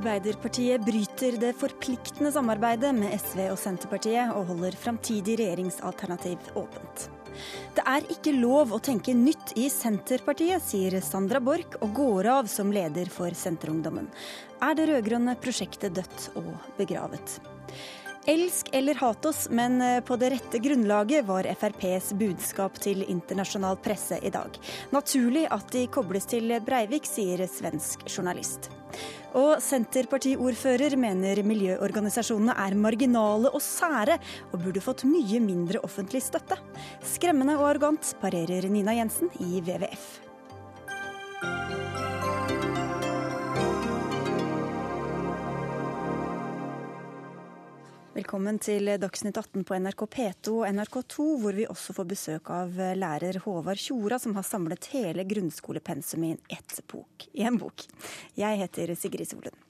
Arbeiderpartiet bryter det forpliktende samarbeidet med SV og Senterpartiet, og holder framtidig regjeringsalternativ åpent. Det er ikke lov å tenke nytt i Senterpartiet, sier Sandra Borch, og går av som leder for Senterungdommen. Er det rød-grønne prosjektet dødt og begravet? Elsk eller hat oss, men på det rette grunnlaget var FrPs budskap til internasjonal presse i dag. Naturlig at de kobles til Breivik, sier svensk journalist. Og Senterpartiordfører mener miljøorganisasjonene er marginale og sære, og burde fått mye mindre offentlig støtte. Skremmende og arrogant, parerer Nina Jensen i WWF. Velkommen til Dagsnytt 18 på NRK P2 og NRK2, hvor vi også får besøk av lærer Håvard Tjora, som har samlet hele grunnskolepensumet i i en bok. Jeg heter Sigrid Solund.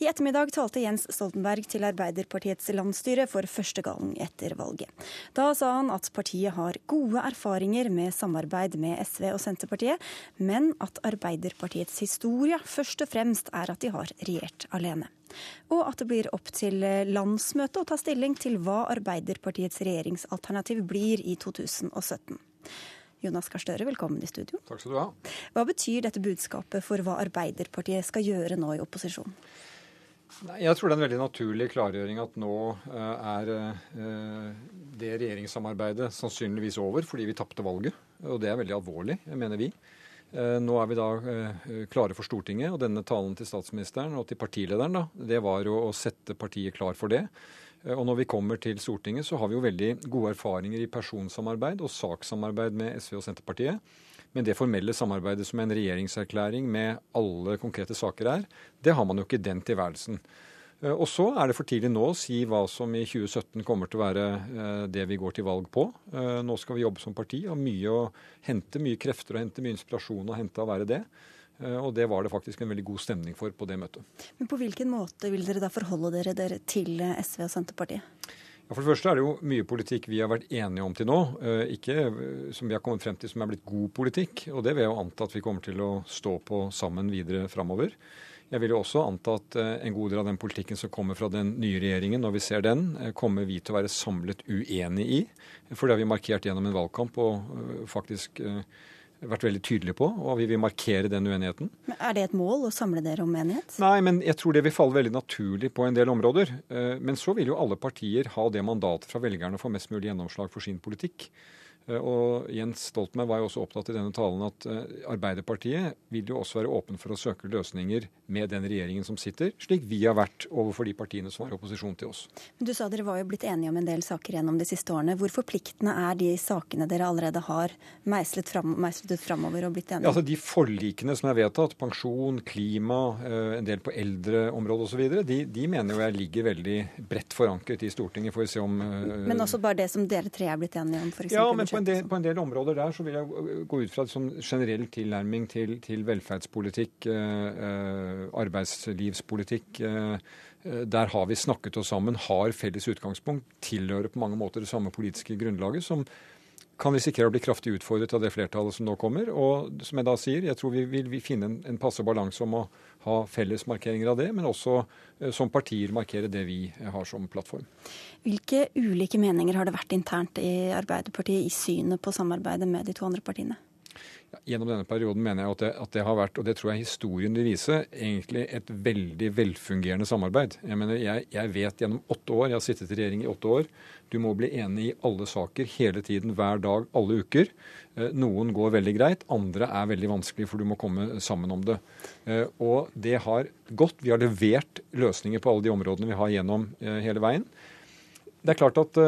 I ettermiddag talte Jens Stoltenberg til Arbeiderpartiets landsstyre for første gang etter valget. Da sa han at partiet har gode erfaringer med samarbeid med SV og Senterpartiet, men at Arbeiderpartiets historie først og fremst er at de har regjert alene. Og at det blir opp til landsmøtet å ta stilling til hva Arbeiderpartiets regjeringsalternativ blir i 2017. Jonas Gahr Støre, velkommen i studio. Takk skal du ha. Hva betyr dette budskapet for hva Arbeiderpartiet skal gjøre nå i opposisjon? Jeg tror det er en veldig naturlig klargjøring at nå er det regjeringssamarbeidet sannsynligvis over fordi vi tapte valget. Og det er veldig alvorlig, mener vi. Nå er vi da klare for Stortinget, og denne talen til statsministeren og til partilederen da, det var å sette partiet klar for det. Og når vi kommer til Stortinget, så har vi jo veldig gode erfaringer i personsamarbeid og sakssamarbeid med SV og Senterpartiet. Men det formelle samarbeidet som en regjeringserklæring med alle konkrete saker er, det har man jo ikke den tilværelsen. Og så er det for tidlig nå å si hva som i 2017 kommer til å være det vi går til valg på. Nå skal vi jobbe som parti, og mye å hente, mye krefter å hente, mye inspirasjon å hente av å være det. Og det var det faktisk en veldig god stemning for på det møtet. Men på hvilken måte vil dere da forholde dere, dere til SV og Senterpartiet? Ja, For det første er det jo mye politikk vi har vært enige om til nå. Ikke som vi har kommet frem til som er blitt god politikk. Og det vil jeg jo anta at vi kommer til å stå på sammen videre framover. Jeg vil jo også anta at en god del av den politikken som kommer fra den nye regjeringen, når vi ser den, kommer vi til å være samlet uenig i. For det har vi markert gjennom en valgkamp og faktisk vært veldig tydelige på, og vi vil markere den uenigheten. Men Er det et mål å samle dere om enighet? Nei, men jeg tror det vil falle veldig naturlig på en del områder. Men så vil jo alle partier ha det mandatet fra velgerne å få mest mulig gjennomslag for sin politikk. Og Jens Stoltenberg var jo også opptatt i denne talen at Arbeiderpartiet vil jo også være åpen for å søke løsninger med den regjeringen som sitter, slik vi har vært overfor de partiene som var i opposisjon til oss. Men Du sa dere var jo blitt enige om en del saker gjennom de siste årene. Hvor forpliktende er de sakene dere allerede har meislet, fram, meislet ut framover og blitt enige om? Ja, altså De forlikene som er vedtatt, pensjon, klima, en del på eldreområdet osv., de, de mener jo jeg ligger veldig bredt forankret i Stortinget. Får vi se om Men også bare det som dere tre er blitt enige om? For ja, men på en, del, på en, del, områder der så vil jeg gå ut fra en sånn generell tilnærming til, til velferdspolitikk, eh, arbeidslivspolitikk. Eh, der har vi snakket oss sammen, har felles utgangspunkt, tilhører på mange måter det samme politiske grunnlaget, som kan risikere å bli kraftig utfordret av det flertallet som nå kommer. Og som jeg da sier, jeg tror vi vil finne en, en passe balanse om å ha felles markeringer av det, men også eh, som partier markere det vi har som plattform. Hvilke ulike meninger har det vært internt i Arbeiderpartiet i synet på samarbeidet med de to andre partiene? Gjennom denne perioden mener jeg at det, at det, har vært, og det tror jeg historien vil vise, egentlig et veldig velfungerende samarbeid. Jeg mener, jeg, jeg vet gjennom åtte år, jeg har sittet i regjering i åtte år, du må bli enig i alle saker hele tiden, hver dag, alle uker. Noen går veldig greit, andre er veldig vanskelig, for du må komme sammen om det. Og det har gått. Vi har levert løsninger på alle de områdene vi har gjennom hele veien. Det er klart at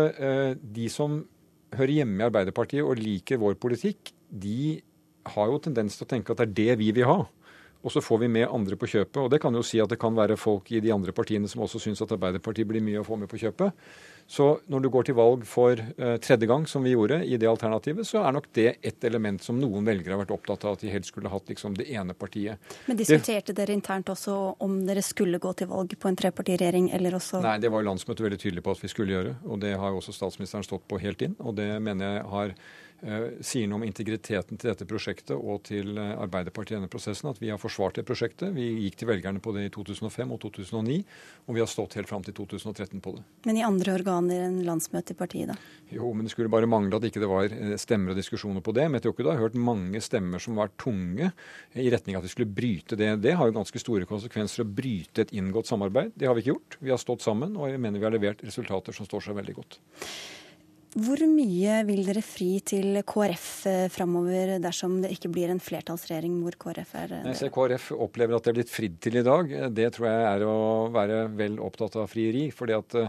de som hører hjemme i Arbeiderpartiet og liker vår politikk, de har jo tendens til å tenke at det er det vi vil ha. Og så får vi med andre på kjøpet. Og det kan jo si at det kan være folk i de andre partiene som også syns at Arbeiderpartiet blir mye å få med på kjøpet. Så når du går til valg for uh, tredje gang, som vi gjorde i det alternativet, så er nok det et element som noen velgere har vært opptatt av at de helst skulle hatt liksom det ene partiet. Men diskuterte det, dere internt også om dere skulle gå til valg på en trepartiregjering, eller også Nei, det var jo landsmøtet veldig tydelig på at vi skulle gjøre. Og det har jo også statsministeren stått på helt inn. Og det mener jeg har Eh, sier noe om integriteten til dette prosjektet og til eh, Arbeiderpartiet i denne prosessen. At vi har forsvart det prosjektet. Vi gikk til velgerne på det i 2005 og 2009, og vi har stått helt fram til 2013 på det. Men i andre organer enn landsmøtet i partiet, da? Jo, men det skulle bare mangle at ikke det var eh, stemmer og diskusjoner på det. Men jeg har hørt mange stemmer som var tunge i retning av at vi skulle bryte det. Det har jo ganske store konsekvenser å bryte et inngått samarbeid. Det har vi ikke gjort. Vi har stått sammen, og jeg mener vi har levert resultater som står seg veldig godt. Hvor mye vil dere fri til KrF eh, framover dersom det ikke blir en flertallsregjering hvor KrF er Jeg ser KrF opplever at det er blitt fridd til i dag. Det tror jeg er å være vel opptatt av frieri. fordi at eh,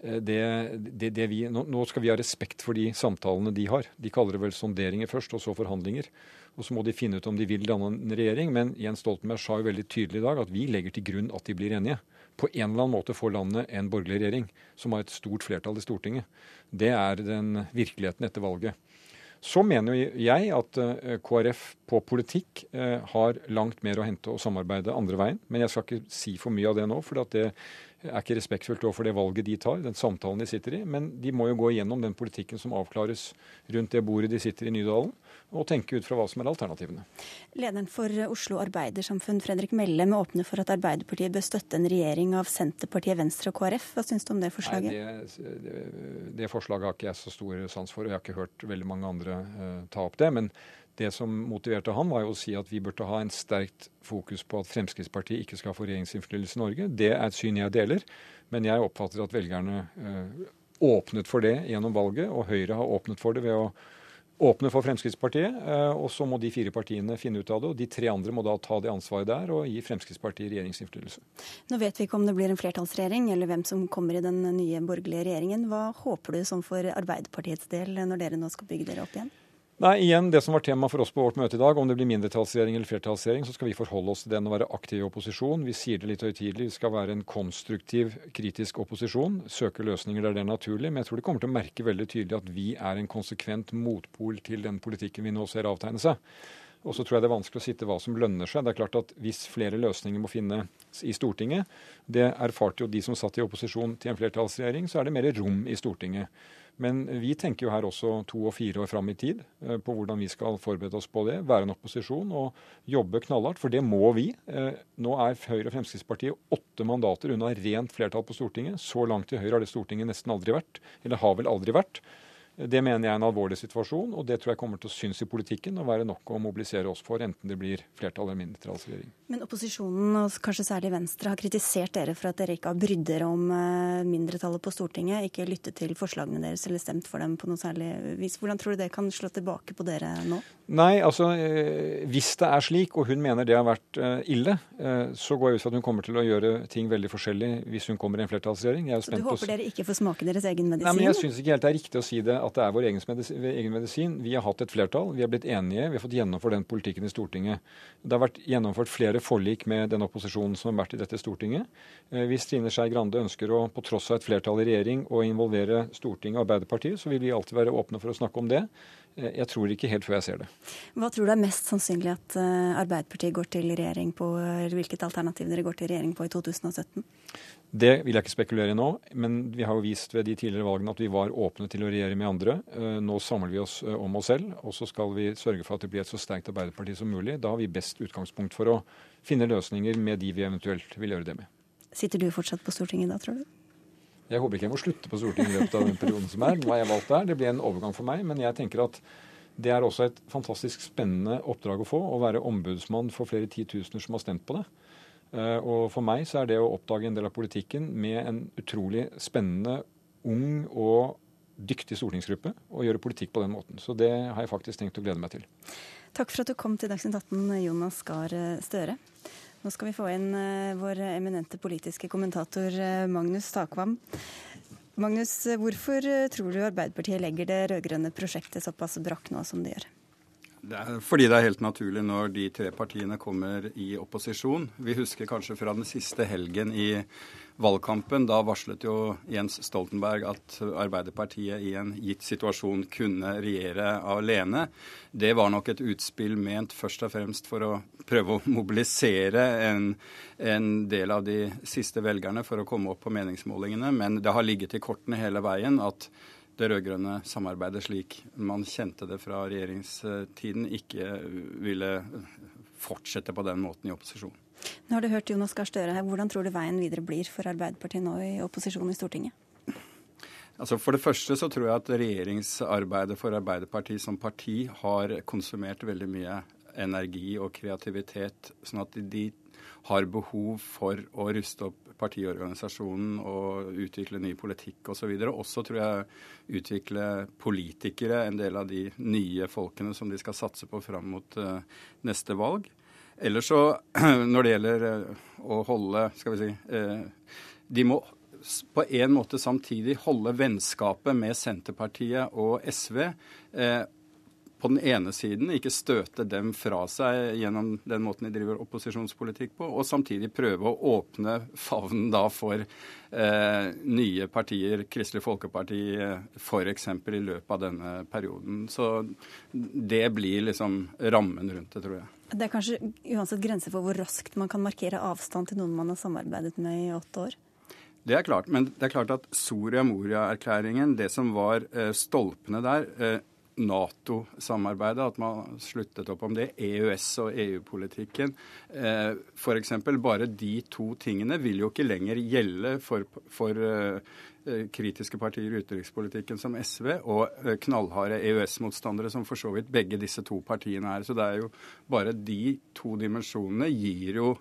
det, det, det vi, nå skal vi ha respekt for de samtalene de har. De kaller det vel sonderinger først, og så forhandlinger. Og Så må de finne ut om de vil danne en regjering. Men Jens Stoltenberg sa jo veldig tydelig i dag at vi legger til grunn at de blir enige på en eller annen måte får landet en borgerlig regjering som har et stort flertall i Stortinget. Det er den virkeligheten etter valget. Så mener jeg at eh, KrF på politikk eh, har langt mer å hente og samarbeide andre veien. Men jeg skal ikke si for mye av det nå, for det er ikke respektfullt overfor det valget de tar, den samtalen de sitter i. Men de må jo gå igjennom den politikken som avklares rundt det bordet de sitter i Nydalen og tenke ut fra hva som er alternativene. Lederen for Oslo Arbeidersamfunn, Fredrik Mellem, åpner for at Arbeiderpartiet bør støtte en regjering av Senterpartiet, Venstre og KrF. Hva syns du om det forslaget? Nei, det, det, det, forslaget har ikke jeg så stor sans for, og jeg har ikke hørt veldig mange andre uh, ta opp det. men det som motiverte han, var jo å si at vi burde ha en sterkt fokus på at Fremskrittspartiet ikke skal få regjeringsinnflytelse i Norge. Det er et syn jeg deler, men jeg oppfatter at velgerne uh, åpnet for det gjennom valget, og Høyre har åpnet for det ved å åpne for Fremskrittspartiet, eh, og så må de fire partiene finne ut av det. og De tre andre må da ta det ansvaret der og gi Fremskrittspartiet regjeringsinnflytelse. Nå vet vi ikke om det blir en flertallsregjering, eller hvem som kommer i den nye borgerlige regjeringen. Hva håper du som for Arbeiderpartiets del når dere nå skal bygge dere opp igjen? Nei, igjen, Det som var tema for oss på vårt møte i dag, om det blir mindretallsregjering eller flertallsregjering, så skal vi forholde oss til den og være aktiv i opposisjon. Vi sier det litt høytidelig, vi skal være en konstruktiv, kritisk opposisjon. Søke løsninger der det er naturlig. Men jeg tror de kommer til å merke veldig tydelig at vi er en konsekvent motpol til den politikken vi nå ser avtegne seg. Og så tror jeg det er vanskelig å sitte hva som lønner seg. Det er klart at Hvis flere løsninger må finnes i Stortinget, det erfarte jo de som satt i opposisjon til en flertallsregjering, så er det mer rom i Stortinget. Men vi tenker jo her også to og fire år fram i tid eh, på hvordan vi skal forberede oss på det. Være en opposisjon og jobbe knallhardt, for det må vi. Eh, nå er Høyre og Fremskrittspartiet åtte mandater unna rent flertall på Stortinget. Så langt til Høyre har det Stortinget nesten aldri vært. Eller har vel aldri vært. Det mener jeg er en alvorlig situasjon, og det tror jeg kommer til å synes i politikken og være nok å mobilisere oss for, enten det blir flertall eller mindretallsregjering. Men opposisjonen, og kanskje særlig Venstre, har kritisert dere for at dere ikke har brydd dere om eh, mindretallet på Stortinget, ikke lyttet til forslagene deres eller stemt for dem på noe særlig vis. Hvordan tror du det kan slå tilbake på dere nå? Nei, altså eh, hvis det er slik, og hun mener det har vært eh, ille, så går jeg ut fra at hun kommer til å gjøre ting veldig forskjellig hvis hun kommer i en flertallsregjering. så du håper dere ikke får smake deres egen medisin? Nei, men jeg syns ikke helt det er riktig å si det at det er vår egen medisin, egen medisin. Vi har hatt et flertall, vi har blitt enige, vi har fått gjennomført den politikken i Stortinget. Det har vært gjennomført flere forlik med den opposisjonen som har vært i dette Stortinget. Eh, hvis Trine Skei Grande ønsker å, på tross av et flertall i regjering, å involvere Stortinget og Arbeiderpartiet, så vil vi alltid være åpne for å snakke om det. Eh, jeg tror ikke helt før jeg ser det. Hva tror du er mest sannsynlig at eh, Arbeiderpartiet går til regjering på, eller hvilket alternativ dere går til regjering på i 2017? Det vil jeg ikke spekulere i nå, men vi har jo vist ved de tidligere valgene at vi var åpne til å regjere med andre. Eh, nå samler vi oss om oss selv, og så skal vi sørge for at det blir et så sterkt Arbeiderparti som mulig. Da har vi best utgangspunkt for å finne løsninger med de vi eventuelt vil gjøre det med. Sitter du fortsatt på Stortinget da, tror du? Jeg håper ikke jeg må slutte på Stortinget i løpet av den perioden som er. Nå er jeg valgt der. Det blir en overgang for meg. Men jeg tenker at det er også et fantastisk spennende oppdrag å få. Å være ombudsmann for flere titusener som har stemt på det. Eh, og for meg så er det å oppdage en del av politikken med en utrolig spennende, ung og dyktig stortingsgruppe og gjøre politikk på den måten. Så det har jeg faktisk tenkt å glede meg til. Takk for at du kom til Dagsnytt 18, Jonas Gahr Støre. Nå skal vi få inn uh, vår eminente politiske kommentator Magnus Takvam. Magnus, hvorfor tror du Arbeiderpartiet legger det rød-grønne prosjektet såpass brakk nå som de gjør? Det er fordi det er helt naturlig når de tre partiene kommer i opposisjon. Vi husker kanskje fra den siste helgen i valgkampen. Da varslet jo Jens Stoltenberg at Arbeiderpartiet i en gitt situasjon kunne regjere alene. Det var nok et utspill ment først og fremst for å prøve å mobilisere en, en del av de siste velgerne for å komme opp på meningsmålingene. Men det har ligget i kortene hele veien at det rød-grønne samarbeidet slik man kjente det fra regjeringstiden, ikke ville fortsette på den måten i opposisjon. Nå har du hørt Jonas Gahr Støre her. Hvordan tror du veien videre blir for Arbeiderpartiet nå i opposisjon i Stortinget? Altså For det første så tror jeg at regjeringsarbeidet for Arbeiderpartiet som parti har konsumert veldig mye energi og kreativitet, sånn at de har behov for å ruste opp partiorganisasjonen og utvikle ny politikk osv. Og også tror jeg utvikle politikere, en del av de nye folkene som de skal satse på fram mot uh, neste valg. Ellers så, når det gjelder uh, å holde, skal vi si uh, De må på en måte samtidig holde vennskapet med Senterpartiet og SV eh, på den ene siden, ikke støte dem fra seg gjennom den måten de driver opposisjonspolitikk på, og samtidig prøve å åpne favnen da for eh, nye partier, Kristelig Folkeparti f.eks. i løpet av denne perioden. Så det blir liksom rammen rundt det, tror jeg. Det er kanskje uansett grenser for hvor raskt man kan markere avstand til noen man har samarbeidet med i åtte år? Det er klart, men det er klart at Soria Moria-erklæringen, det som var eh, stolpene der, eh, Nato-samarbeidet, at man sluttet opp om det, EØS- og EU-politikken eh, f.eks. Bare de to tingene vil jo ikke lenger gjelde for, for eh, eh, kritiske partier i utenrikspolitikken som SV og eh, knallharde EØS-motstandere, som for så vidt begge disse to partiene er. Så det er jo bare de to dimensjonene gir jo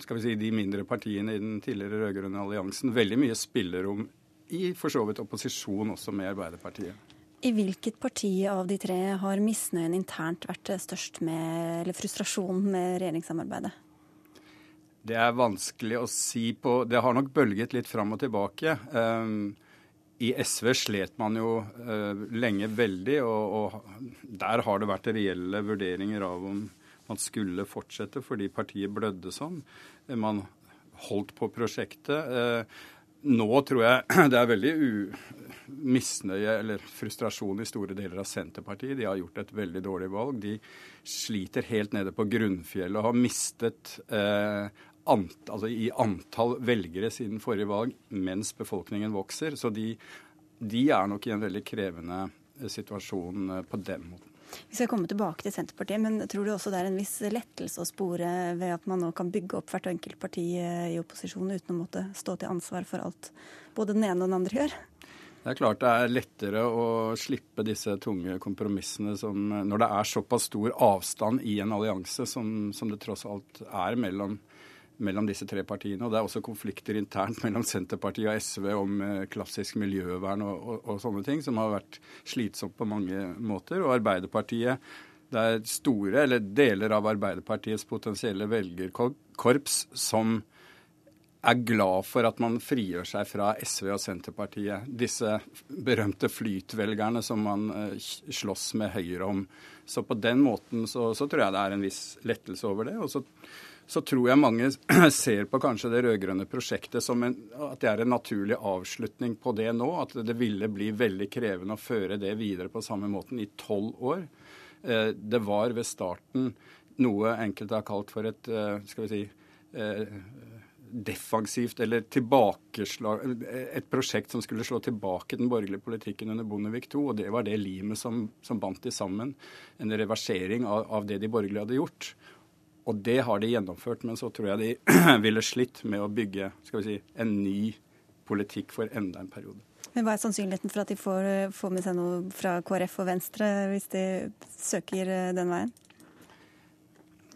skal vi si, de mindre partiene i den tidligere rød-grønne alliansen veldig mye spillerom i for så vidt opposisjon også med Arbeiderpartiet. I hvilket parti av de tre har misnøyen internt vært størst med, eller frustrasjonen med regjeringssamarbeidet? Det er vanskelig å si på Det har nok bølget litt fram og tilbake. Um, I SV slet man jo uh, lenge veldig, og, der har det vært reelle vurderinger av om man skulle fortsette fordi partiet blødde sånn. Man holdt på prosjektet. Eh, nå tror jeg det er veldig misnøye eller frustrasjon i store deler av Senterpartiet. De har gjort et veldig dårlig valg. De sliter helt nede på grunnfjellet og har mistet eh, ant, altså i antall velgere siden forrige valg mens befolkningen vokser. Så de, de er nok i en veldig krevende situasjon eh, på den måten. Vi skal komme tilbake til Senterpartiet, men tror du også det er en viss lettelse å spore ved at man nå kan bygge opp hvert enkelt parti eh, i opposisjon uten å måtte stå til ansvar for alt både den ene og den andre gjør? Det er klart det er lettere å slippe disse tunge kompromissene som, når det er såpass stor avstand i en allianse som, som det tross alt er mellom mellom disse tre partiene. Og det er også konflikter internt mellom Senterpartiet og SV om eh, klassisk miljøvern og, og, og, sånne ting, som har vært slitsomt på mange måter. Og Arbeiderpartiet, det er store, eller deler av Arbeiderpartiets potensielle velgerkorps som er glad for at man frigjør seg fra SV og Senterpartiet. Disse berømte flytvelgerne som man uh, slåss med Høyre om. Så på den måten så, så, tror jeg det er en viss lettelse over det. Og så så tror jeg mange ser på kanskje det rød-grønne prosjektet som en, at det er en naturlig avslutning på det nå. At det ville bli veldig krevende å føre det videre på samme måten i tolv år. Eh, det var ved starten noe enkelte har kalt for et eh, skal vi si, eh, defensivt eller tilbakeslag Et prosjekt som skulle slå tilbake den borgerlige politikken under Bondevik II. Og det var det limet som, som bandt de sammen. En reversering av, av det de borgerlige hadde gjort. Og det har de gjennomført, men så tror jeg de ville slitt med å bygge skal vi si, en ny politikk for enda en periode. Men Hva er sannsynligheten for at de får, får med seg noe fra KrF og Venstre hvis de søker eh, den veien?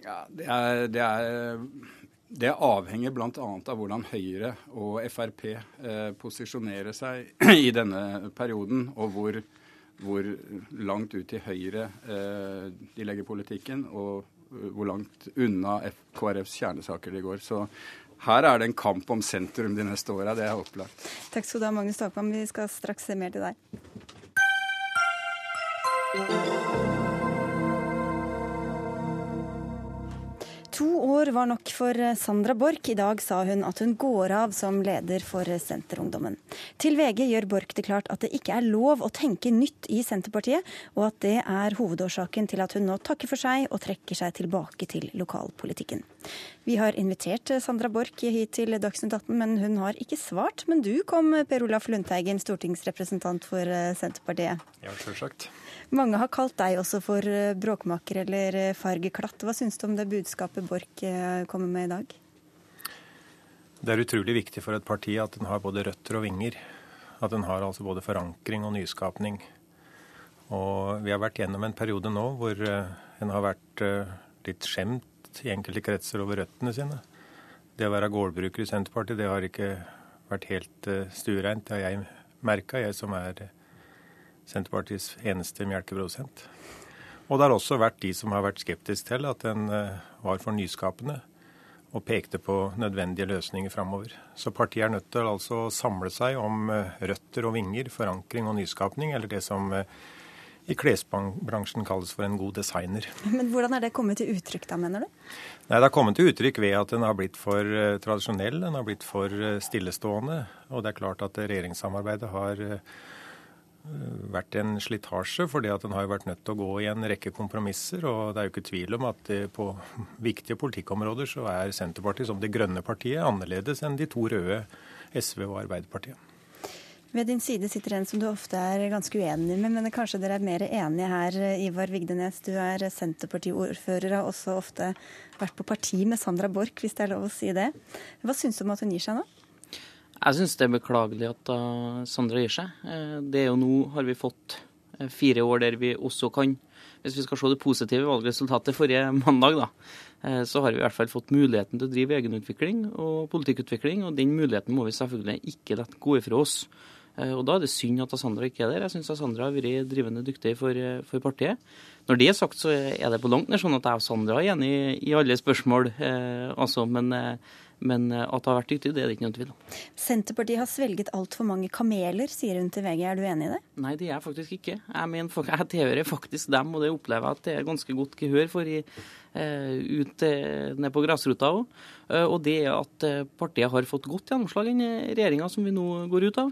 Ja, det, er, det, er, det avhenger bl.a. av hvordan Høyre og Frp eh, posisjonerer seg i denne perioden, og hvor, hvor langt ut til høyre eh, de legger politikken, og hvor langt unna KrFs kjernesaker de går. Så her er det en kamp om sentrum de neste åra, det er opplagt. Takk skal du ha, Magnus Takvam. Vi skal straks se mer til deg. To år var nok for Sandra Borch. I dag sa hun at hun går av som leder for Senterungdommen. Til VG gjør Borch det klart at det ikke er lov å tenke nytt i Senterpartiet, og at det er hovedårsaken til at hun nå takker for seg og trekker seg tilbake til lokalpolitikken. Vi har invitert Sandra Borch hit til Dagsnytt 18, men hun har ikke svart. Men du kom, Per Olaf Lundteigen, stortingsrepresentant for Senterpartiet. Ja, selvsagt. Mange har kalt deg også for eh, bråkmaker eller eh, fargeklatt. Hva syns du om det budskapet Borch eh, kommer med i dag? Det er utrolig viktig for et parti at den har både røtter og vinger. At den har altså både forankring og nyskapning. Og vi har vært gjennom en periode nå hvor en har vært litt skjemt i enkelte kretser over røttene sine. Det å være gårdbruker i Senterpartiet det har ikke vært helt stuereint. Det har jeg merka, jeg som er Senterpartiets eneste melkeprodusent. Og det har også vært de som har vært skeptiske til at den eh, var for nyskapende, og pekte på nødvendige løsninger framover. Så partiet er nødt til altså å samle seg om eh, røtter og vinger, forankring og nyskapning, eller det som eh, i klesbransjen kalles for en god designer. Men Hvordan er det kommet til uttrykk da, mener du? Nei, Det har kommet til uttrykk ved at den har blitt for tradisjonell, den har blitt for stillestående. Og det er klart at regjeringssamarbeidet har vært en slitasje, fordi at en har vært nødt til å gå i en rekke kompromisser. Og det er jo ikke tvil om at på viktige politikkområder så er Senterpartiet som det grønne partiet annerledes enn de to røde, SV og Arbeiderpartiet. Ved din side sitter en som du ofte er ganske uenig med, men kanskje dere er mer enige her, Ivar Vigdenes. Du er Senterparti-ordfører, har også ofte vært på parti med Sandra Borch, hvis det er lov å si det. Hva syns du om at hun gir seg nå? Jeg syns det er beklagelig at uh, Sandra gir seg. Uh, det er jo nå har vi fått uh, fire år der vi også kan, hvis vi skal se det positive valgresultatet forrige mandag, da, så har vi i hvert fall fått muligheten til å drive egenutvikling og politikkutvikling. Og den muligheten må vi selvfølgelig ikke la gå ifra oss. Og Da er det synd at Sandra ikke er der. Jeg syns Sandra har vært drivende dyktig for, for, partiet. Når det er sagt, så er det på langt nær sånn at jeg og Sandra er enige i, i alle spørsmål. Eh, altså, men eh, men eh, at det har vært dyktig, det er det ikke noen tvil om. Senterpartiet har svelget altfor mange kameler, sier hun til VG. Er du enig i det? Nei, det er jeg faktisk ikke. Jeg, mener, jeg tilhører faktisk dem, og det opplever jeg at det er ganske godt gehør for i, uh, ut uh, ned på grasrota òg. Og det er at partiet har fått godt gjennomslag i regjeringa som vi nå går ut av.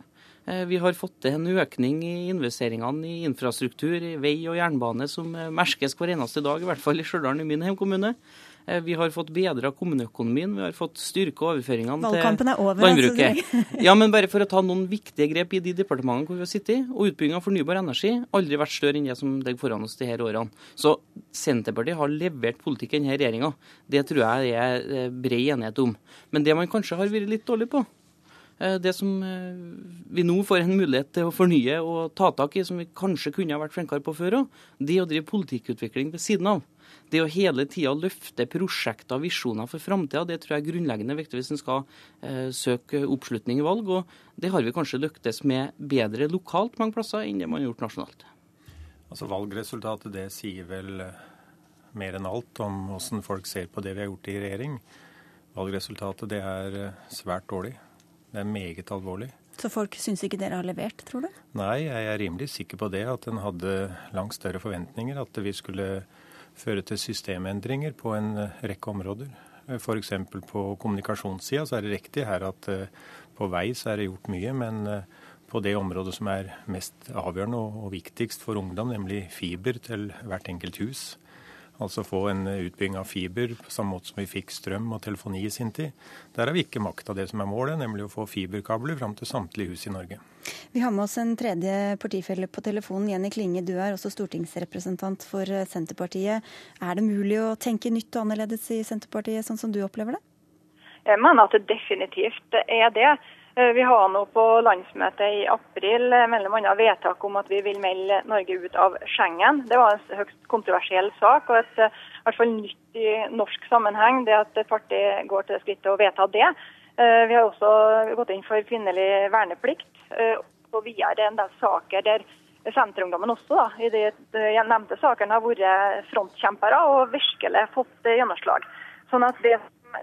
Vi har fått til en økning i investeringene i infrastruktur, i vei og jernbane, som merkes hver eneste dag, i hvert fall i Stjørdal, i min hjemkommune. Eh, vi har fått bedra kommuneøkonomien, vi har fått styrka overføringene til landbruket. ja, men bare for å ta noen viktige grep i de departementene hvor vi har sittet. Og utbygging av fornybar energi aldri vært større enn det som ligger foran oss de her årene. Så Senterpartiet har levert politikk i denne regjeringa. Det tror jeg det er eh, bred enighet om. Men det man kanskje har vært litt dårlig på, eh, det som vi nå får en mulighet til å fornye og ta tak i, som vi kanskje kunne ha vært flinkere på før òg, det å drive politikkutvikling ved siden av. Det å hele tida løfte prosjekter og visjoner for framtida, det tror jeg er grunnleggende viktig hvis en skal eh, søke oppslutning i valg. Og det har vi kanskje lyktes med bedre lokalt mange plasser enn det man har gjort nasjonalt. Altså Valgresultatet det sier vel eh, mer enn alt om hvordan folk ser på det vi har gjort i regjering. Valgresultatet det er eh, svært dårlig. Det er meget alvorlig. Så folk syns ikke dere har levert, tror du? Nei, jeg er rimelig sikker på det. At en hadde langt større forventninger. At vi skulle føre til systemendringer på en eh, rekke områder. Eh, F.eks. på kommunikasjonssida så er det riktig her at eh, på vei så er det gjort mye, men på det området som er mest avgjørende og viktigst for ungdom, nemlig fiber til hvert enkelt hus, Altså få en utbygging av fiber på samme måte som vi fikk strøm og telefoni i sin tid. Der har vi ikke makta det som er målet, nemlig å få fiberkabler fram til samtlige hus i Norge. Vi har med oss en tredje partifelle på telefonen. Jenny Klinge, du er også stortingsrepresentant for Senterpartiet. Er det mulig å tenke nytt og annerledes i Senterpartiet, sånn som du opplever det? Jeg mener at det definitivt er det. Eh, vi har nå på landsmøtet i april bl.a. annet vedtak om at vi vil melde Norge ut av Schengen. Det var en høyst kontroversiell sak, og et eh, hvert fall nytt i norsk sammenheng det at et parti går til skrittet å vedta det. Vi har også gått inn for kvinnelig verneplikt. Og videre en del saker der Senterungdommen også da, i de nevnte sakene har vært frontkjempere og virkelig fått gjennomslag. Sånn at det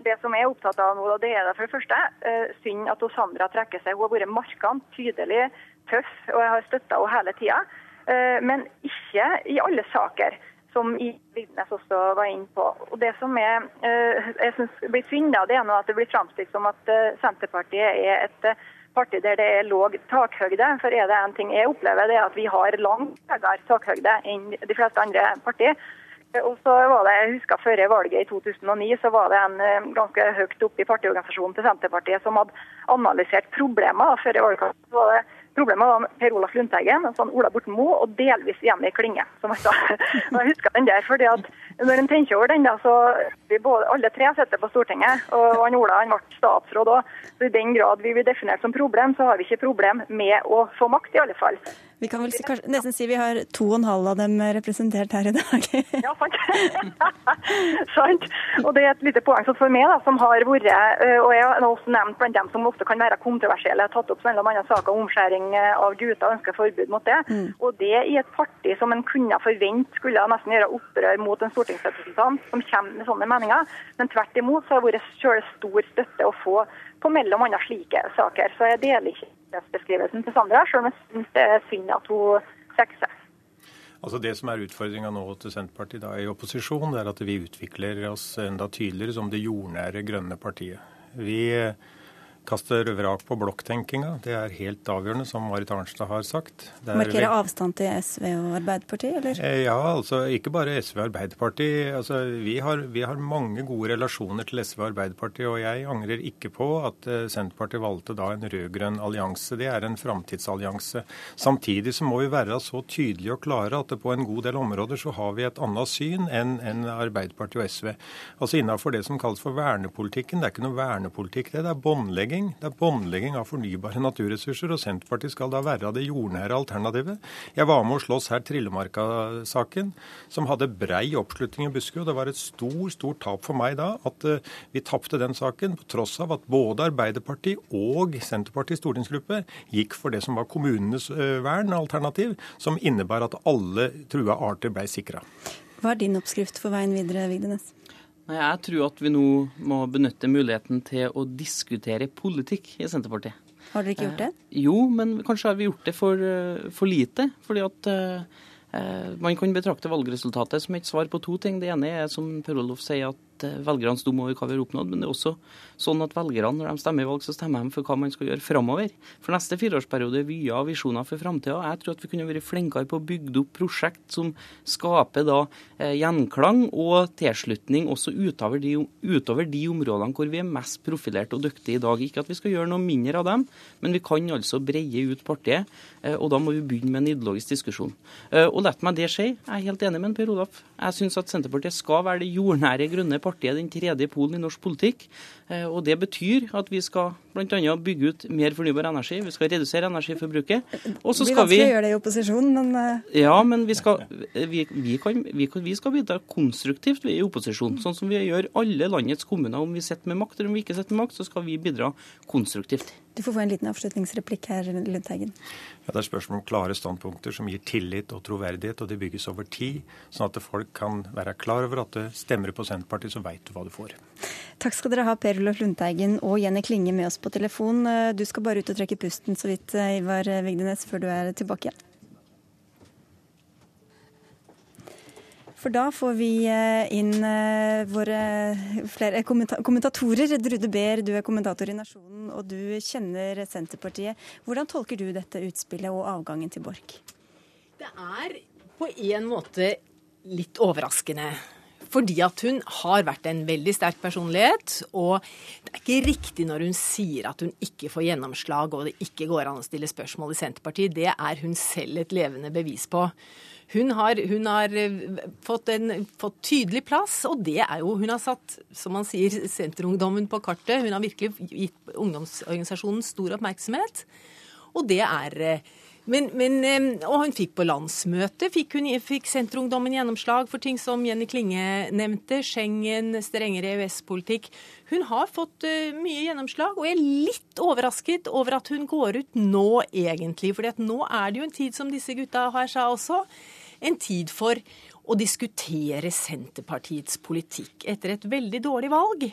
det som jeg er opptatt av nå, det er det for det første uh, synd at Sandra trekker seg. Hun har vært markant, tydelig, tøff, og jeg har støtta henne hele tida. Uh, men ikke i alle saker. som Vigdenes også var inne på. Og Det som er, jeg syns blir synd, det er at det blir framstilt som at Senterpartiet er et parti der det er låg takhøyde. For er det en ting jeg opplever, det er at vi har langt høyere takhøyde enn de fleste andre partier. Og så var det, jeg husker Før valget i 2009 så var det en eh, ganske høyt oppe i partiorganisasjonen til Senterpartiet som hadde analysert problemer. Før valgkampen var det Problemet var Per Olaf Lundteigen, sånn Ola Borten Moe og delvis Jenny Klinge. som jeg, jeg husker den der, fordi at Når en tenker over den, da, så vi både, alle tre sitter på Stortinget, og han Ola han ble statsråd òg. I den grad vi blir definert som problem, så har vi ikke problem med å få makt, i alle fall. Vi kan vel nesten si vi har to og en halv av dem representert her i dag. ja, sant. sant. Og det er et lite poeng for meg, da, som har vært, eh, og jeg har også nevnt blant dem som ofte kan være kontroversielle, tatt opp bl.a. saker om omskjæring eh, av gutter og ønsker forbud mot det. Mm. Og det i et parti som en kunne forvente skulle nesten gjøre opprør mot en stortingsrepresentant som kommer med sånne meninger. Men tvert imot så har det vært stor støtte å få på mellom andre slike saker. Så jeg deler ikke beskrivelsen til Sandra, selv om jeg syns det er synd at hun trekker seg. Altså Det som er utfordringa nå til Senterpartiet da i opposisjon, det er at vi utvikler oss enda tydeligere som det jordnære grønne partiet. Vi kaster vrak på blokktenkinga. Det er helt avgjørende, som Marit Arnstad har sagt. Markere avstand til SV og Arbeiderpartiet, eller? Eh, ja, altså ikke bare SV og Arbeiderpartiet. Altså, vi, har, vi har mange gode relasjoner til SV og Arbeiderpartiet, og jeg angrer ikke på at eh, Senterpartiet valgte da en rød-grønn allianse. Det er en framtidsallianse. Samtidig så må vi være så tydelige og klare at på en god del områder så har vi et annet syn enn en Arbeiderpartiet og SV. Altså Innafor det som kalles for vernepolitikken. Det er ikke noe vernepolitikk, det. Det er båndlegging båndlegging. Det er båndlegging av fornybare naturressurser, og Senterpartiet skal da være det jordnære alternativet. Jeg var med å slåss her Trillemarka-saken, som hadde brei oppslutning i Buskerud. Det var et stort, stort tap for meg da at uh, vi tapte den saken, på tross av at både Arbeiderpartiet og Senterpartiets stortingsgruppe gikk for det som var kommunenes uh, vern-alternativ, som innebar at alle trua arter ble sikra. Hva er din oppskrift for veien videre, Vigdenes? Jeg tror at vi nå må benytte muligheten til å diskutere politikk i Senterpartiet. Har dere ikke gjort det? Eh, jo, men kanskje har vi gjort det for, eh, for lite. fordi at eh, eh, man kan betrakte valgresultatet som et svar på to ting. Det ene er som Per Olof sier, at Eh, velgernes dom over hva vi har oppnådd, men det er også sånn at velgerne, når de stemmer i valg, så stemmer de for hva man skal gjøre framover. For neste fireårsperiode vyer og visjoner for framtida. Jeg tror at vi kunne vært flinkere på å bygge opp prosjekt som skaper da eh, gjenklang og tilslutning også utover de, utover de områdene hvor vi er mest profilerte og dyktige i dag. Ikke at vi skal gjøre noe mindre av dem, men vi kan altså breie ut partiet, eh, og da må vi begynne med en ideologisk diskusjon. Og la meg det skje. Jeg er helt enig med Per Olaf. Jeg syns at Senterpartiet skal være det jordnære grønne partiet partiet den tredje polen i norsk politikk. Eh, og Det betyr at vi skal bl.a. bygge ut mer fornybar energi, vi skal redusere energiforbruket. Og så skal vi Det blir vanskelig å gjøre det i opposisjon, men eh, Ja, men vi skal, vi, vi, kan, vi skal bidra konstruktivt i opposisjon. Sånn som vi gjør alle landets kommuner. Om vi sitter med makt eller om vi ikke sitter med makt, så skal vi bidra konstruktivt. Du får få en liten avslutningsreplikk her, Lundteigen. Ja, Det er spørsmål om klare standpunkter som gir tillit og troverdighet, og de bygges over tid, sånn at folk kan være klar over at det stemmer på Senterpartiet, så veit du hva du får. Takk skal dere ha, Per Olof Lundteigen og Jenny Klinge med oss på telefon. Du skal bare ut og trekke pusten så vidt, Ivar Vigdenes, før du er tilbake igjen. For da får vi eh, inn eh, våre flere kommentatorer. Drude Beer, du er kommentator i Nasjonen, og du kjenner Senterpartiet. Hvordan tolker du dette utspillet og avgangen til Borch? Det er på en måte litt overraskende. Fordi at hun har vært en veldig sterk personlighet. Og det er ikke riktig når hun sier at hun ikke får gjennomslag og det ikke går an å stille spørsmål i Senterpartiet. Det er hun selv et levende bevis på. Hun har, hun har eh, fått en fått tydelig plass, og det er jo Hun har satt, som man sier, Senterungdommen på kartet. Hun har virkelig gitt ungdomsorganisasjonen stor oppmerksomhet. Og det er eh, men, men, eh, og hun fikk på landsmøtet fikk, fikk Senterungdommen gjennomslag for ting som Jenny Klinge nevnte. Schengen, strengere EØS-politikk. Hun har fått mye gjennomslag, og jeg er litt overrasket over at hun går ut nå, egentlig. For nå er det jo en tid, som disse gutta her sa også, en tid for å diskutere Senterpartiets politikk. Etter et veldig dårlig valg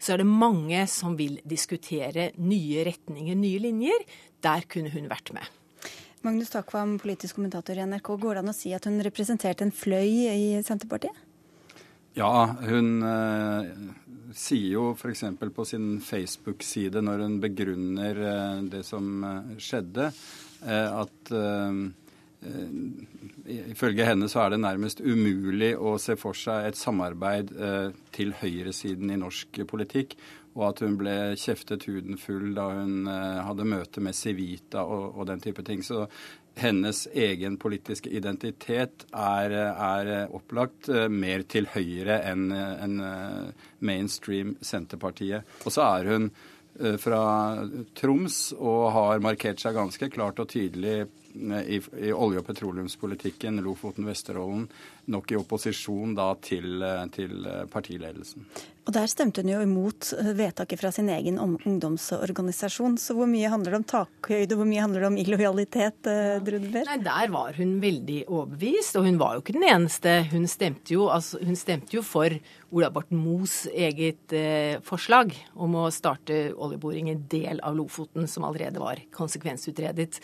så er det mange som vil diskutere nye retninger, nye linjer. Der kunne hun vært med. Magnus Takvam, politisk kommentator i NRK. Går det an å si at hun representerte en fløy i Senterpartiet? Ja, hun eh, sier jo f.eks. på sin Facebook-side når hun begrunner eh, det som eh, skjedde, eh, at eh, eh, Ifølge henne så er det nærmest umulig å se for seg et samarbeid til høyresiden i norsk politikk og at hun ble kjeftet huden full da hun uh, hadde møte med Civita og, og, den type ting. Så hennes egen politiske identitet er, er opplagt mer til høyre enn en, mainstream Senterpartiet. Og så er hun fra Troms og har markert seg ganske klart og tydelig i, i olje- og petroleumspolitikken, Lofoten, Vesterålen, nok i opposisjon da til, til partiledelsen. Og Der stemte hun jo imot eh, vedtaket fra sin egen ungdomsorganisasjon. Så hvor mye handler det om takhøyde, hvor mye handler det om illojalitet, eh, Drudeberg? Nei, Der var hun veldig overbevist, og hun var jo ikke den eneste. Hun stemte jo, altså, hun stemte jo for Ola Borten Moes eget eh, forslag om å starte oljeboring i en del av Lofoten som allerede var konsekvensutredet.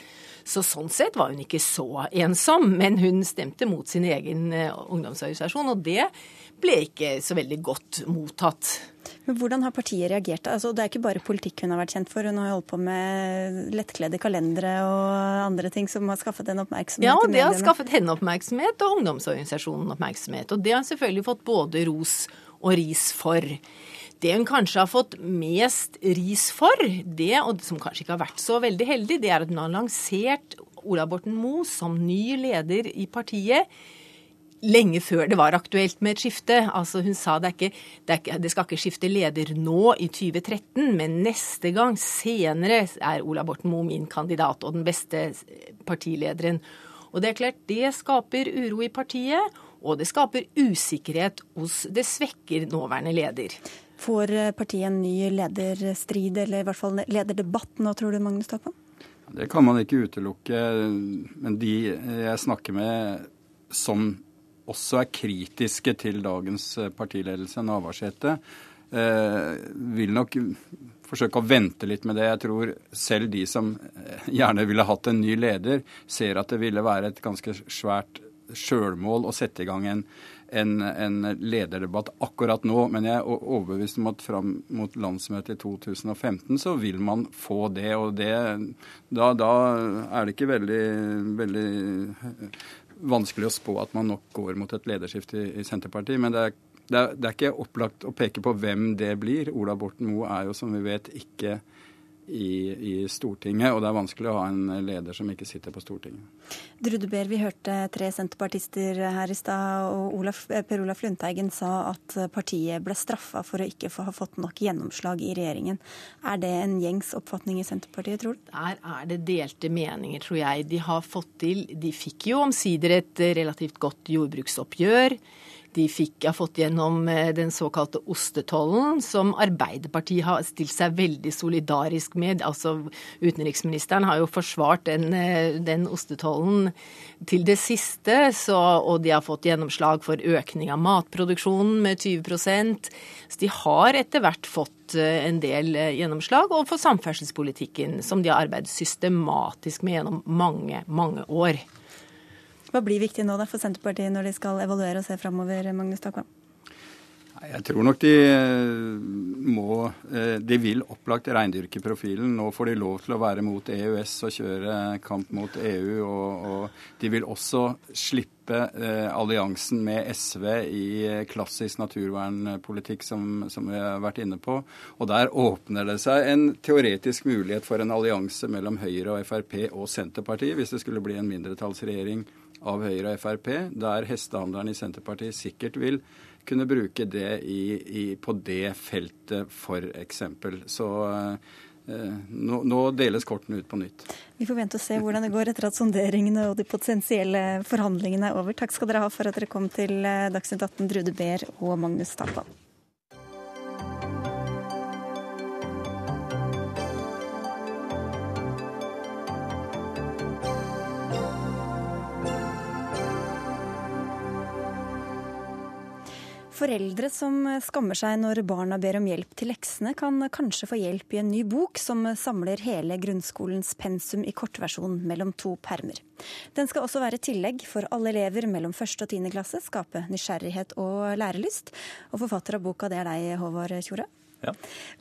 Så sånn sett var hun ikke så ensom, men hun stemte mot sin egen eh, ungdomsorganisasjon, og det ble ikke så veldig godt mottatt. Men Hvordan har partiet reagert? Altså, det er ikke bare politikk hun har vært kjent for. Hun har holdt på med lettkledde kalendere og andre ting som har skaffet henne oppmerksomhet. Ja, det har skaffet henne oppmerksomhet, og ungdomsorganisasjonen oppmerksomhet. Og det har hun selvfølgelig fått både ros og ris for. Det hun kanskje har fått mest ris for, det, og som kanskje ikke har vært så veldig heldig, det er at hun har lansert Ola Borten Moe som ny leder i partiet lenge før det var aktuelt med et skifte. Altså Hun sa det, ikke, det, ikke, det skal ikke skifte leder nå i 2013, men neste gang, senere, er Ola Borten Moe min kandidat og den beste partilederen. Og det er klart, det skaper uro i partiet, og det skaper usikkerhet hos Det svekker nåværende leder. Får partiet en ny lederstrid, eller i hvert fall lederdebatt nå, tror du, Magnus Takvam? Det kan man ikke utelukke. Men de jeg snakker med som også er kritiske til dagens eh, partiledelse, Navarsete, eh, vil nok forsøke å vente litt med det. Jeg tror selv de som eh, gjerne ville hatt en ny leder, ser at det ville være et ganske svært sjølmål å sette i gang en, en, en, lederdebatt akkurat nå. Men jeg er overbevist om at fram mot landsmøtet i 2015 så vil man få det. Og det, da, da er det ikke veldig, veldig vanskelig å spå at man nok går mot et lederskifte i, i Senterpartiet. Men det er, det, er, det er, ikke opplagt å peke på hvem det blir. Ola Borten Moe er jo, som vi vet, ikke i, i, Stortinget, og det er vanskelig å ha en leder som ikke sitter på Stortinget. Drudeber, vi hørte tre senterpartister her i stad, og Olaf, Per Olaf Lundteigen sa at partiet ble straffa for å ikke ha fått nok gjennomslag i regjeringen. Er det en gjengs oppfatning i Senterpartiet, tror du? Der er det delte meninger, tror jeg. De har fått til De fikk jo omsider et relativt godt jordbruksoppgjør. De fikk, har fått gjennom eh, den såkalte ostetollen, som Arbeiderpartiet har stilt seg veldig solidarisk med. Altså, Utenriksministeren har jo forsvart den, eh, den ostetollen til det siste, så, og de har fått gjennomslag for økning av matproduksjonen med 20 Så de har etter hvert fått eh, en del gjennomslag, og for samferdselspolitikken, som de har arbeidet systematisk med gjennom mange, mange år. Hva blir viktig nå da for Senterpartiet når de skal evaluere og se framover, Magnus Takvam? Jeg tror nok de eh, må eh, De vil opplagt reindyrke profilen. Nå får de lov til å være mot EØS og kjøre kamp mot EU. Og, og de vil også slippe eh, alliansen med SV i klassisk naturvernpolitikk, som, som, vi har vært inne på. Og der åpner det seg en teoretisk mulighet for en allianse mellom Høyre og Frp og Senterpartiet, hvis det skulle bli en mindretallsregjering av Høyre og Frp, der hestehandleren i Senterpartiet sikkert vil kunne bruke det i, i, på det feltet, f.eks. Så eh, nå, nå, deles kortene ut på nytt. Vi får vente og se hvordan det går etter at sonderingene og de potensielle forhandlingene er over. Takk skal dere ha for at dere kom til eh, Dagsnytt 18, Drude Behr og Magnus Takvam. Foreldre som skammer seg når barna ber om hjelp til leksene, kan kanskje få hjelp i en ny bok som samler hele grunnskolens pensum i kortversjon mellom to permer. Den skal også være tillegg for alle elever mellom første og tiende klasse, skape nysgjerrighet og lærelyst. Og forfatter av boka, det er deg, Håvard Tjore. Ja.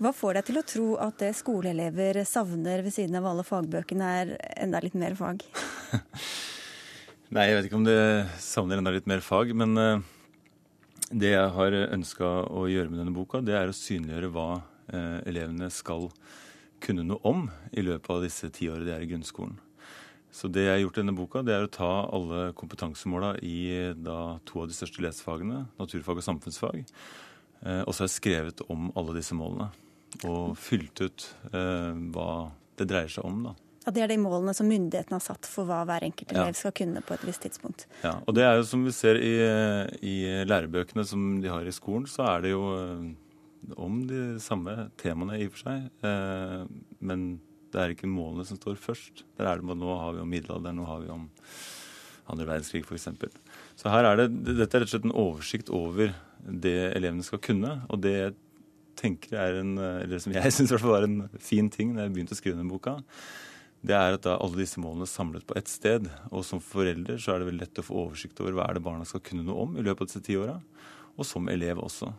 Hva får deg til å tro at det skoleelever savner ved siden av alle fagbøkene, er enda litt mer fag? Nei, jeg vet ikke om det savner enda litt mer fag, men uh det jeg har ønska å gjøre med denne boka, det er å synliggjøre hva eh, elevene skal kunne noe om i løpet av disse ti årene de er i grunnskolen. Så det jeg har gjort i denne boka, det er å ta alle kompetansemåla i da, to av de største lesefagene, naturfag og samfunnsfag. Eh, og så har jeg skrevet om alle disse målene. Og fylt ut eh, hva det dreier seg om. da. At det er de målene som myndighetene har satt for hva hver enkelt elev ja. skal kunne på et visst tidspunkt. Ja, og det er jo som vi ser i, i lærebøkene som de har i skolen, så er det jo eh, om de samme temaene i og for seg. Eh, men det er ikke målene som står først. Der er det, Nå har vi om middelalderen, nå har vi om andre verdenskrig f.eks. Så her er det, dette er rett og slett en oversikt over det elevene skal kunne. Og det tenker jeg er en, eller som jeg syns var en fin ting da jeg begynte å skrive denne boka, det er at da alle disse målene er samlet på ett sted. Og som forelder så er det veldig lett å få oversikt over hva er det barna skal kunne noe om i løpet av disse ti åra. Og som elev også.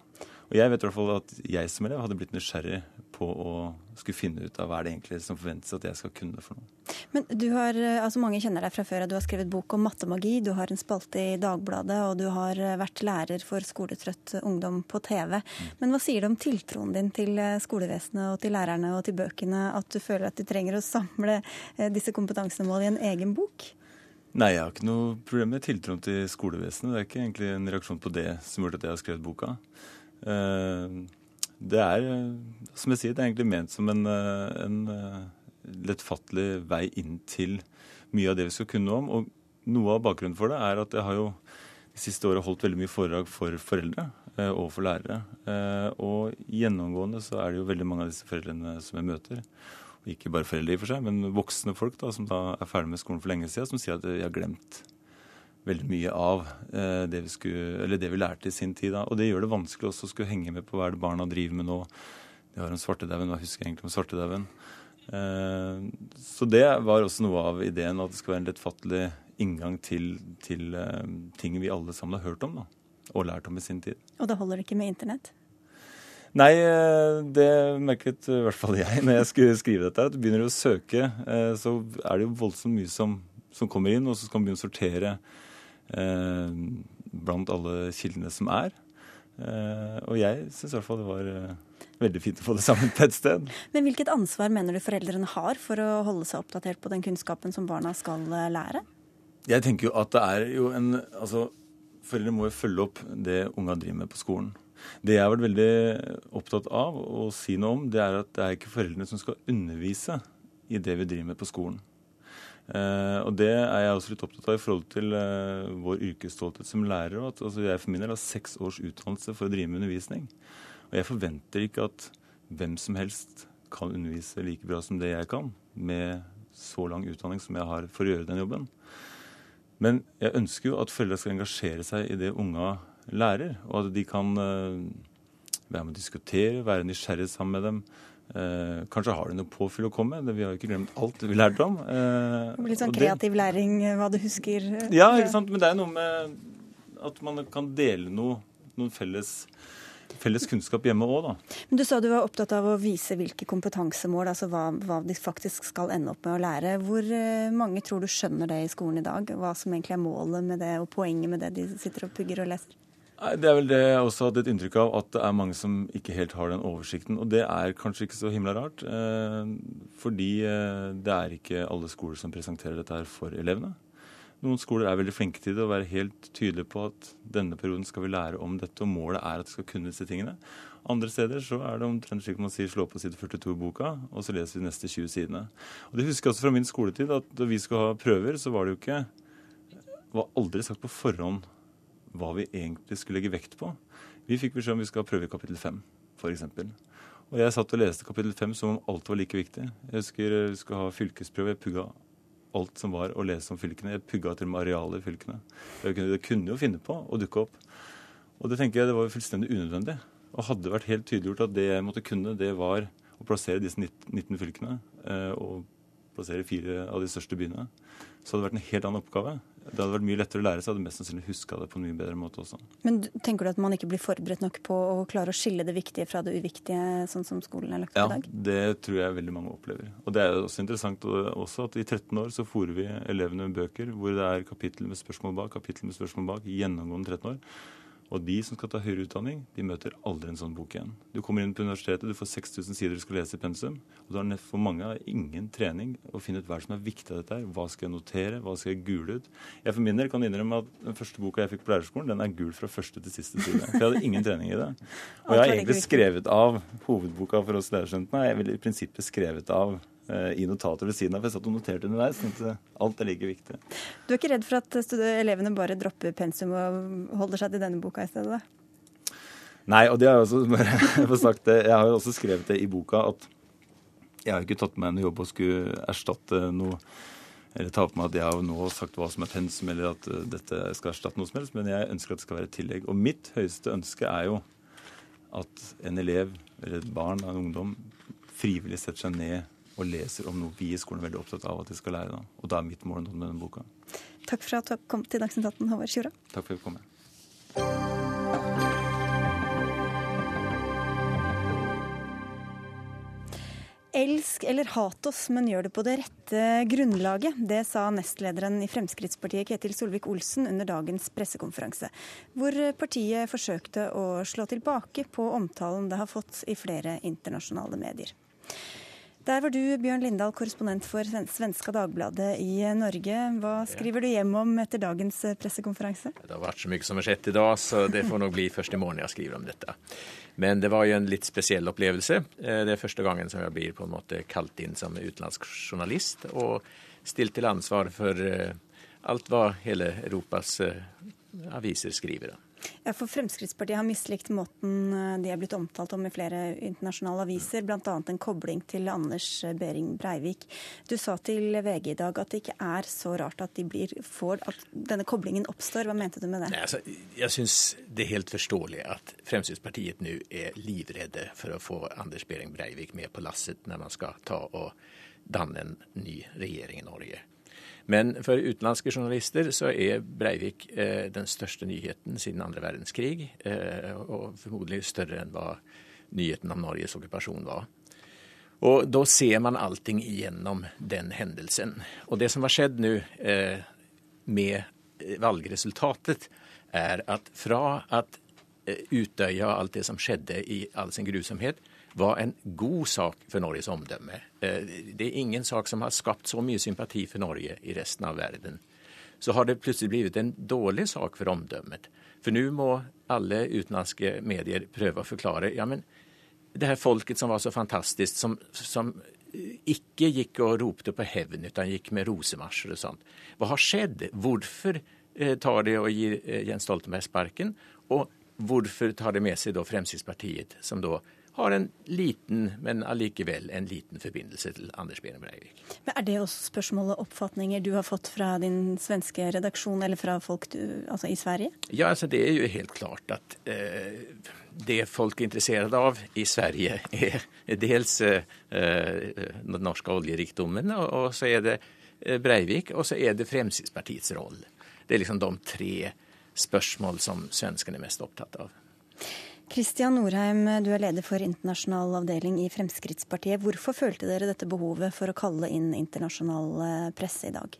Og jeg vet i hvert fall at jeg som elev hadde blitt nysgjerrig på å skulle finne ut av hva det egentlig som forventes at jeg skal kunne for noe. Men du har, altså Mange kjenner deg fra før. Du har skrevet bok om mattemagi, du har en spalte i Dagbladet, og du har vært lærer for skoletrøtt ungdom på TV. Mm. Men hva sier det om tiltroen din til skolevesenet og til lærerne og til bøkene at du føler at du trenger å samle disse disse kompetansemålene i en egen bok? Nei, jeg har ikke noe problem med tiltroen til skolevesenet. Det er ikke egentlig en reaksjon på det som gjorde at jeg har skrevet boka. Eh, det er, som jeg sier, det er egentlig ment som en, eh, en eh, lettfattelig vei inn til mye av det vi skal kunne om. Og noe av bakgrunnen for det er at jeg har jo de siste året holdt veldig mye foredrag for foreldre og for lærere. Og gjennomgående så er det jo veldig mange av disse foreldrene som jeg møter. Og ikke bare foreldre i og for seg, men voksne folk da, som da er ferdig med skolen for lenge siden, som sier at de har glemt veldig mye av eh, det, vi skulle, det, vi lærte i sin tid. Da. Og det gjør det vanskelig også å skulle henge med på hva er det barna driver med nå. De har om svartedauden, hva husker jeg egentlig om svartedauden? Eh, så det var også noe av ideen, at det skal være en lettfattelig inngang til, til eh, ting vi alle sammen har hørt om da, og lært om i sin tid. Og da holder det ikke med internett? Nei, eh, det merket i hvert fall jeg når jeg skulle skrive dette. at Du begynner å søke, så er det jo voldsomt mye som, som kommer inn, og så skal man begynne å sortere Eh, blant alle kildene som er. Eh, og jeg syns i hvert fall det var veldig fint å få det sammen på et sted. Men hvilket ansvar mener du foreldrene har for å holde seg oppdatert på den kunnskapen som barna skal lære? Jeg tenker jo at det er jo en Altså, foreldre må jo følge opp det unga driver med på skolen. Det jeg har vært veldig opptatt av å si noe om, det er at det er ikke foreldrene som skal undervise i det vi driver med på skolen. Uh, og det er jeg også litt opptatt av i forhold til uh, vår yrkesstolthet som lærer. At, altså, jeg for min del har seks års utdannelse for å drive med undervisning. Og jeg forventer ikke at hvem som helst kan undervise like bra som det jeg kan, med så lang utdanning som jeg har for å gjøre den jobben. Men jeg ønsker jo at foreldre skal engasjere seg i det unga lærer, og at de kan uh, være med å diskutere, være nysgjerrig sammen med dem. Eh, kanskje har de noe påfyll å komme med. Vi har jo ikke glemt alt vi lærte om. Eh, Litt sånn kreativ det, læring, hva du husker? Ja, ikke sant. Men det er noe med at man kan dele noe, noen felles felles kunnskap hjemme òg, da. Men Du sa du var opptatt av å vise hvilke kompetansemål, altså hva, hva, de faktisk skal ende opp med å lære. Hvor eh, mange tror du skjønner det i skolen i dag? Hva som egentlig er målet med det, og poenget med det de sitter og pugger og leser? Det er vel det jeg også hadde et inntrykk av, at det er mange som ikke helt har den oversikten. Og det er kanskje ikke så himla rart, eh, fordi eh, det er ikke alle skoler som presenterer dette her for elevene. Noen skoler er veldig flinke til det og være helt tydelige på at denne perioden skal vi lære om dette, og målet er at vi skal kunne disse tingene. Andre steder så er det omtrent slik man sier slå på side 42 i boka, og så leser vi de neste 20 sidene. Og Det husker jeg også fra min skoletid, at da vi skulle ha prøver, så var det jo ikke var aldri sagt på forhånd hva vi egentlig skulle legge vekt på. Vi fikk beskjed om vi skal prøve i kapittel 5, f.eks. Og jeg satt og leste kapittel 5 som om alt var like viktig. Jeg husker vi skulle ha fylkesprøve. Jeg pugga alt som var å lese om fylkene. Jeg pugga til og med arealet i fylkene. Det kunne, kunne jo finne på å dukke opp. Og det tenker jeg det var fullstendig unødvendig. Og hadde vært helt tydeliggjort at det jeg måtte kunne, det var å plassere disse 19 fylkene eh, og plassere fire av de største byene, så hadde det vært en helt annen oppgave. Det hadde vært mye lettere å lære seg, hadde mest sannsynlig huska det på en mye bedre måte også. Men tenker du at man ikke blir forberedt nok på å klare å skille det viktige fra det uviktige, sånn som skolen er lagt opp ja, i dag? Ja, det tror jeg veldig mange opplever. Og det er også interessant også at i 13 år så fòrer vi elevene med bøker hvor det er kapittel med spørsmål bak, kapittel med spørsmål bak, gjennomgående 13 år. Og de som skal ta høyere utdanning, de møter aldri en sånn bok igjen. Du kommer inn på universitetet, du får 6000 sider du skal lese i pensum. Og du har for mange ingen trening å finne ut hva som er viktig av dette her. Hva skal jeg notere, hva skal jeg gule ut? Jeg for min del kan innrømme at den første boka jeg fikk på lærerskolen, den er gul fra første til siste side. For jeg hadde ingen trening i det. Og jeg har egentlig skrevet av hovedboka for oss lærerstudentene. Jeg har i prinsippet skrevet av i notater ved siden av. For jeg satt og noterte underveis. Tenkte alt er like viktig. Du er ikke redd for at elevene bare dropper pensum og holder seg til denne boka i stedet? da? Nei, og det har jeg også bare sagt det. Jeg har jo også skrevet det i boka at jeg har ikke tatt meg en jobb og skulle erstatte noe eller ta på meg at jeg har nå sagt hva som er pensum, eller at eh, dette skal erstatte noe som helst, men jeg ønsker at det skal være et tillegg. Og mitt høyeste ønske er jo at en elev eller et barn eller en ungdom frivillig setter seg ned og leser om noe vi i skolen er veldig opptatt av at de skal lære. Da. Og da er mitt mål med denne boka. Takk for at du kom til Dagsnytt 18, Håvard Sjura. Takk for at du kom. Elsk eller hat oss, men gjør det på det rette grunnlaget. Det sa nestlederen i Fremskrittspartiet Ketil Solvik-Olsen under dagens pressekonferanse, hvor partiet forsøkte å slå tilbake på omtalen det har fått i flere internasjonale medier. Der var du, Bjørn Lindahl, korrespondent for Svenska Dagbladet i Norge. Hva skriver du hjem om etter dagens eh, pressekonferanse? Det har vært så mye som har skjedd i dag, så det får nok bli først i morgen jeg skriver om dette. Men det var jo en litt spesiell opplevelse. Eh, det er første gangen som jeg blir på en måte kalt inn som utenlandsk journalist og stilt til ansvar for eh, alt hva hele Europas aviser skriver. Ja, for Fremskrittspartiet har mislikt måten eh, de er blitt omtalt om i flere internasjonale aviser, bl.a. en kobling til Anders Behring Breivik. Du sa til VG i dag at det ikke er så rart at, blir, får, at denne koblingen oppstår. Hva mente du med det? Nei, altså, jeg syns det er helt forståelig at Fremskrittspartiet nå er livredde for å få Anders Behring Breivik med på lasset når man skal ta og danne en ny regjering i Norge. Men for utenlandske journalister så er Breivik eh, den største nyheten siden andre verdenskrig, eh, og formodentlig større enn hva nyheten om Norges okkupasjon var. Og da ser man allting gjennom den hendelsen. Og det som har skjedd nå eh, med valgresultatet, er at fra at eh, Utøya og alt det som skjedde i all sin grusomhet, var en god sak for Norges omdømme. Eh, det er ingen sak som har skapt så mye sympati for Norge i resten av verden. Så har det plutselig blitt en dårlig sak for omdømmet. For nå må alle utenlandske medier prøve å forklare ja, men det her folket som var så fantastisk, som, som ikke gikk og ropte på hevn, utan gikk med rosemarsjer og sånt. Hva har skjedd? Hvorfor eh, tar de og gir eh, Jens Stoltenberg sparken? Og hvorfor tar de med seg da Fremskrittspartiet, som da har en liten, men allikevel en liten forbindelse til Anders Behring Breivik. Men Er det også spørsmål og oppfatninger du har fått fra din svenske redaksjon, eller fra folk du, altså i Sverige? Ja, altså det er jo helt klart at eh, det folk er interessert av i Sverige, er dels eh, den norske oljerikdommen, og, og så er det eh, Breivik, og så er det Fremskrittspartiets rolle. Det er liksom de tre spørsmål som svenskene er mest opptatt av. Kristian Norheim, du er leder for internasjonal avdeling i Fremskrittspartiet. Hvorfor følte dere dette behovet for å kalle inn internasjonal eh, presse i dag?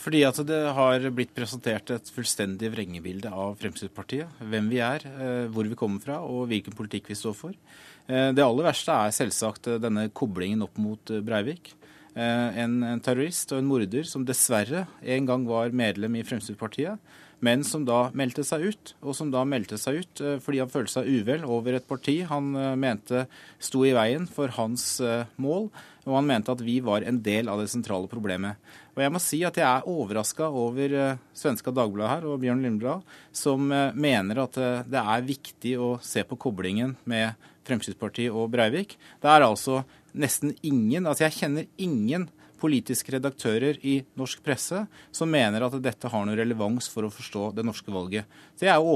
Fordi at det har blitt presentert et fullstendig vrengebilde av Fremskrittspartiet. Hvem vi er, eh, hvor vi kommer fra og hvilken politikk vi står for. Eh, det aller verste er selvsagt denne koblingen opp mot Breivik. En, en terrorist og en morder som dessverre en gang var medlem i Fremskrittspartiet men som da meldte seg ut. Og som da meldte seg ut eh, fordi han følte seg uvel over et parti han eh, mente sto i veien for hans eh, mål, og han mente at vi var en del av det sentrale problemet. Og jeg må si at jeg er overraska over svenska Dagbladet her og Bjørn Lindblad, som mener at det er viktig å se på koblingen med Fremskrittspartiet og Breivik. Det er altså nesten ingen, altså jeg kjenner ingen politiske redaktører i norsk presse som mener at dette har noe relevans for å forstå det norske valget. Så jeg er jo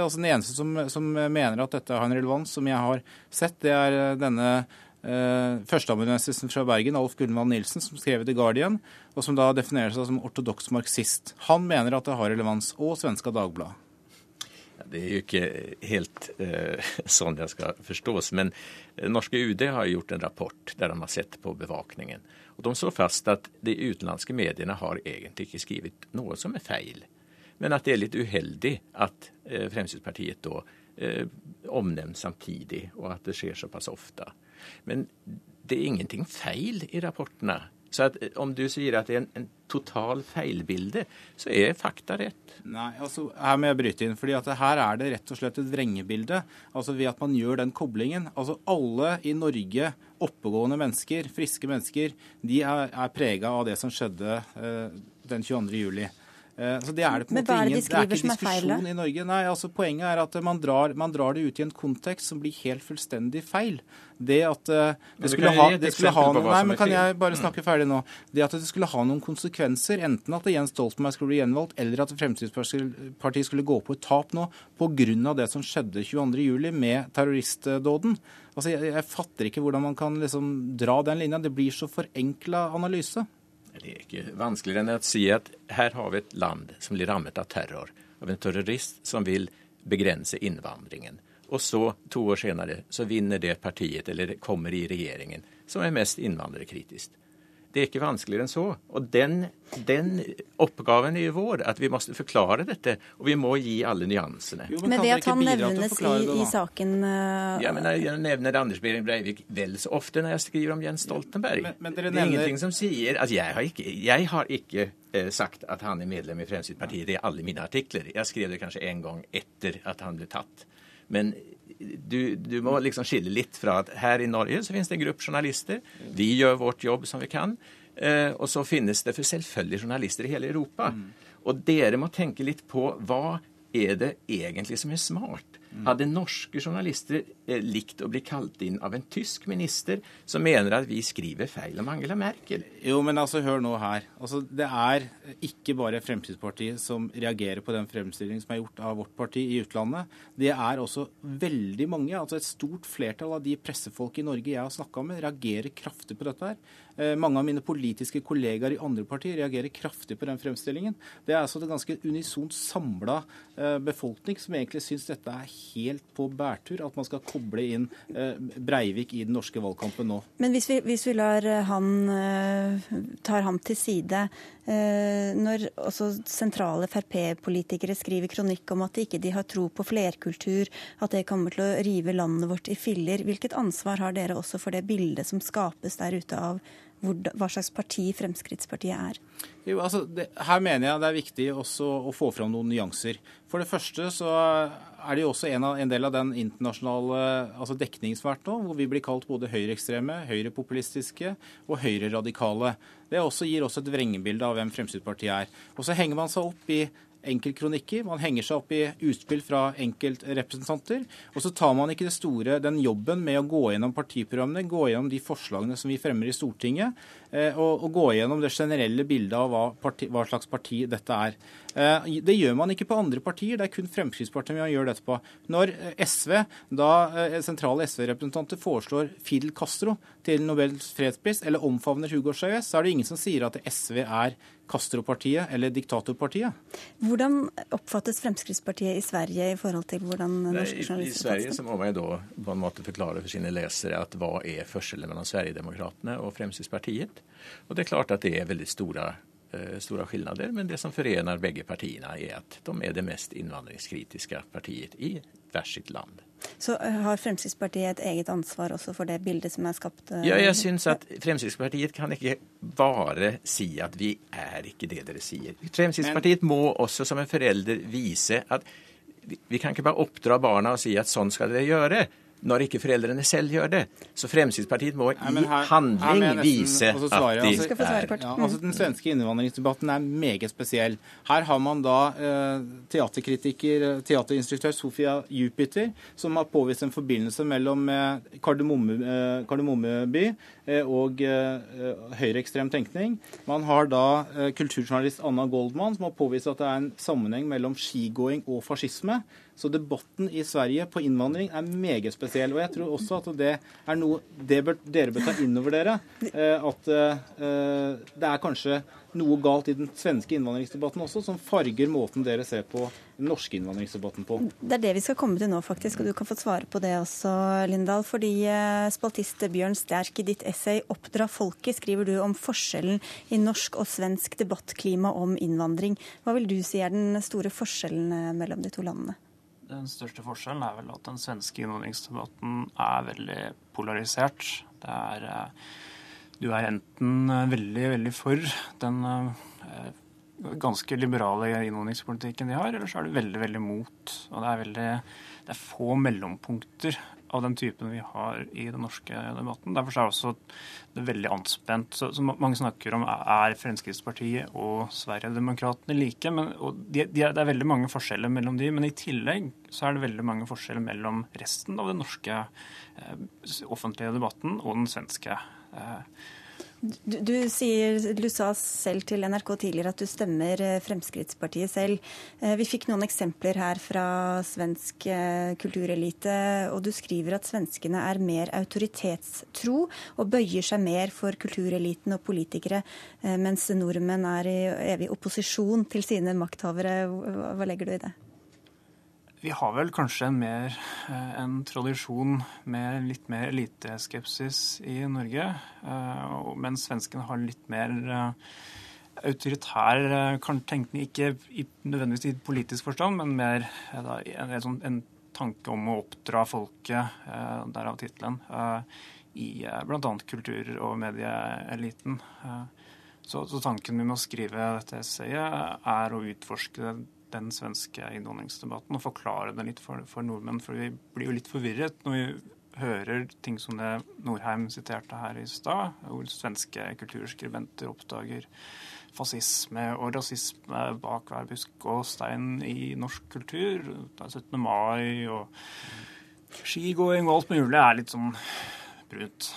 er altså den eneste som, som, mener at dette har en relevans, som jeg har sett, det er eh, denne eh, førsteamanuensisen fra Bergen, Alf Gunvald Nilsen, som skrev i The Guardian, og som da definerer seg som ortodoks marxist. Han mener at det har relevans, og Svenska Dagbladet. Det er jo ikke helt uh, sånn det skal forstås. Men norske UD har gjort en rapport der de har sett på bevakningen. Og De slår fast at de utenlandske mediene har egentlig ikke skrevet noe som er feil. Men at det er litt uheldig at uh, Fremskrittspartiet da uh, omnevnes samtidig, og at det skjer såpass ofte. Men det er ingenting feil i rapportene. Så at, eh, om du sier at det er en, en total feilbilde, så er fakta rett. Nei, altså her må jeg bryte inn. fordi at her er det rett og slett et vrengebilde. Altså ved at man gjør den koblingen. Altså alle i Norge, oppegående mennesker, friske mennesker, de er, er prega av det som skjedde eh, den 22. juli. Eh, så det er det på en måte ingen, det er ikke diskusjon i Norge. Nei, altså Poenget er at man drar, man drar, det ut i en kontekst som blir helt fullstendig feil. Det at uh, det skulle ha, det skulle ha noen, Nei, men kan jeg bare mm. snakke ferdig nå? Det at det skulle ha noen konsekvenser, enten at Jens Stoltenberg skulle bli gjenvalgt, eller at Fremskrittspartiet skulle gå på et tap nå pga. det som skjedde 22.07. med terroristdåden. Altså, jeg, jeg, fatter ikke hvordan man kan liksom dra den linja. Det blir så forenkla analyse. Det er ikke vanskeligere enn å si at her har vi et land som blir rammet av terror. Av en terrorist som vil begrense innvandringen. Og så, to år senere, så vinner det partiet, eller kommer i regjeringen, som er mest innvandrerkritisk. Det er ikke vanskeligere enn så. Og den, den oppgaven er jo vår, at vi må forklare dette. Og vi må gi alle nyansene. Jo, men, men det at han nevnes i, i, saken uh... Ja, men Jeg nevner Anders Behring Breivik vel så ofte når jeg skriver om Jens Stoltenberg. Men, men det er ingenting som sier at jeg har ikke, jeg har ikke eh, sagt at han er medlem i Fremskrittspartiet. Det er alle mine artikler. Jeg skrev det kanskje en gang etter at han ble tatt. Men du, du, må liksom skille litt fra at her i Norge så finnes det en gruppe journalister. Vi gjør vårt jobb som vi kan. Eh, og så finnes det for selvfølgelig journalister i hele Europa. Mm. Og dere må tenke litt på hva er det egentlig som er smart? Hadde norske journalister eh, likt å bli kalt inn av en tysk minister som mener at vi skriver feil om Angela Merkel? Jo, men altså, hør nå her. Altså, det er ikke bare Fremskrittspartiet som reagerer på den fremstillingen som er gjort av vårt parti i utlandet. Det er også veldig mange, altså et stort flertall av de pressefolk i Norge jeg har snakka med, reagerer kraftig på dette her. Eh, mange av mine politiske kollegaer i andre partier reagerer kraftig på den fremstillingen. Det er altså en ganske unisont samla eh, befolkning som egentlig syns dette er helt på bærtur, at man skal koble inn eh, Breivik i den norske valgkampen nå. Men hvis vi, hvis vi lar han, tar ham til side, når også sentrale Frp-politikere skriver kronikk om at de ikke har tro på flerkultur, at det kommer til å rive landet vårt i filler, hvilket ansvar har dere også for det bildet som skapes der ute av hva slags parti Fremskrittspartiet er? Jo, altså, det, her mener jeg det er viktig også å få fram noen nyanser. For det første så er det jo også en, av, en del av den internasjonale altså dekningsvært nå, hvor vi blir kalt både høyreekstreme, høyrepopulistiske og høyreradikale. Det også gir også et vrengebilde av hvem Fremskrittspartiet er. Og så henger man seg opp i enkeltkronikker. Man henger seg opp i utspill fra enkeltrepresentanter. Og så tar man ikke store, den jobben med å gå gjennom partiprogrammene, gå gjennom de forslagene som vi fremmer i Stortinget, eh, og, og gå gjennom det generelle bildet av hva, parti, hva slags parti dette er. Eh, det gjør man ikke på andre partier, det er kun Fremskrittspartiet man gjør dette på. Når eh, SV, da sentrale SV-representanter foreslår Fidel Castro til Nobels fredspris, eller omfavner Hugo Chávez, så er det ingen som sier at SV er Castro-partiet eller diktatorpartiet. Hvordan oppfattes Fremskrittspartiet i Sverige i forhold til hvordan norske journalister I Sverige så må man jo da på en måte forklare for sine lesere at hva er forskjellen mellom Sverigedemokraterna og Fremskrittspartiet. Og det er klart at det er veldig store store stora skillnader, men det som forener begge partiene er at de er det mest innvandringskritiske partiet i hvert sitt land. Så eh, har Fremskrittspartiet et eget ansvar også for det bildet som er skapt? Eh, ja, jeg syns at Fremskrittspartiet kan ikke bare si at vi er ikke det dere sier. Fremskrittspartiet må også som en forelder vise at vi kan ikke bare oppdra barna og si at sånn skal dere gjøre. Når ikke foreldrene selv gjør det. Så Fremskrittspartiet må Nei, i her- handling her nesten vise at de Altså, Skal få svare er kort. Ja, altså Den svenske innvandringsdebatten er meget spesiell. Her har man da eh, teaterkritiker, eh, teaterinstruktør Sofia Jupiter, som har påvist en forbindelse mellom eh, Kardemomme, eh, Kardemommeby eh, og eh, høyreekstrem tenkning. Man har da eh, kulturjournalist Anna Goldman, som har påvist at det er en sammenheng mellom skigåing og fascisme. Så debatten i Sverige på innvandring er meget spesiell. Og jeg tror også at det er noe det bør, dere bør ta inn over dere. Eh, at eh, det er kanskje noe galt i den svenske innvandringsdebatten også, som farger måten dere ser på den norske innvandringsdebatten på. Det er det vi skal komme til nå, faktisk, og du kan få svare på det også, Lindahl. Fordi eh, spaltist Bjørn Sterk, i ditt essay 'Oppdra folket' skriver du om forskjellen i norsk og svensk debattklima om innvandring. Hva vil du si er den store forskjellen eh, mellom de to landene? Den største forskjellen er vel at den svenske innvandringsdebatten er veldig polarisert. Det er eh, Du er enten eh, veldig, veldig for den eh, ganske liberale innvandringspolitikken de har, eller så er du veldig, veldig mot. Og det er veldig Det er få mellompunkter av den typen vi har i den norske debatten. Derfor er det også veldig anspent. Så, så mange snakker om er Fremskrittspartiet og Sverigedemokraterna like. Men, de, de er, det er veldig mange forskjeller mellom de, men i tillegg så er det veldig mange forskjeller mellom resten av den norske eh, offentlige debatten og den svenske. Du, du, sier, du sa selv til NRK tidligere at du stemmer eh, Fremskrittspartiet selv. Eh, Vi fikk noen eksempler her fra svensk eh, kulturelite, og du skriver at svenskene er mer autoritetstro og bøyer seg mer for kultureliten og politikere, mens nordmenn er i evig opposisjon til sine makthavere. Hva legger du i det? Vi har vel kanskje en, mer, eh, en tradisjon med litt mer eliteskepsis i Norge, eh, mens svenskene har litt mer eh, autoritær tenkning, ikke nødvendigvis i politisk forstand, men mer eh, en, sånn- tanke om å oppdra folket, derav tittelen, i bl.a. kultur- og medieeliten. Så, tanken min med å skrive dette essayet er å utforske den svenske innvandringsdebatten og forklare det litt for, for nordmenn. For vi blir jo litt forvirret når vi hører ting som det Norheim siterte her i stad, hvor svenske kulturskribenter oppdager fascisme og rasisme bak hver busk og stein i norsk kultur. Det er 17. mai og skigåing og alt mulig er litt sånn brunt.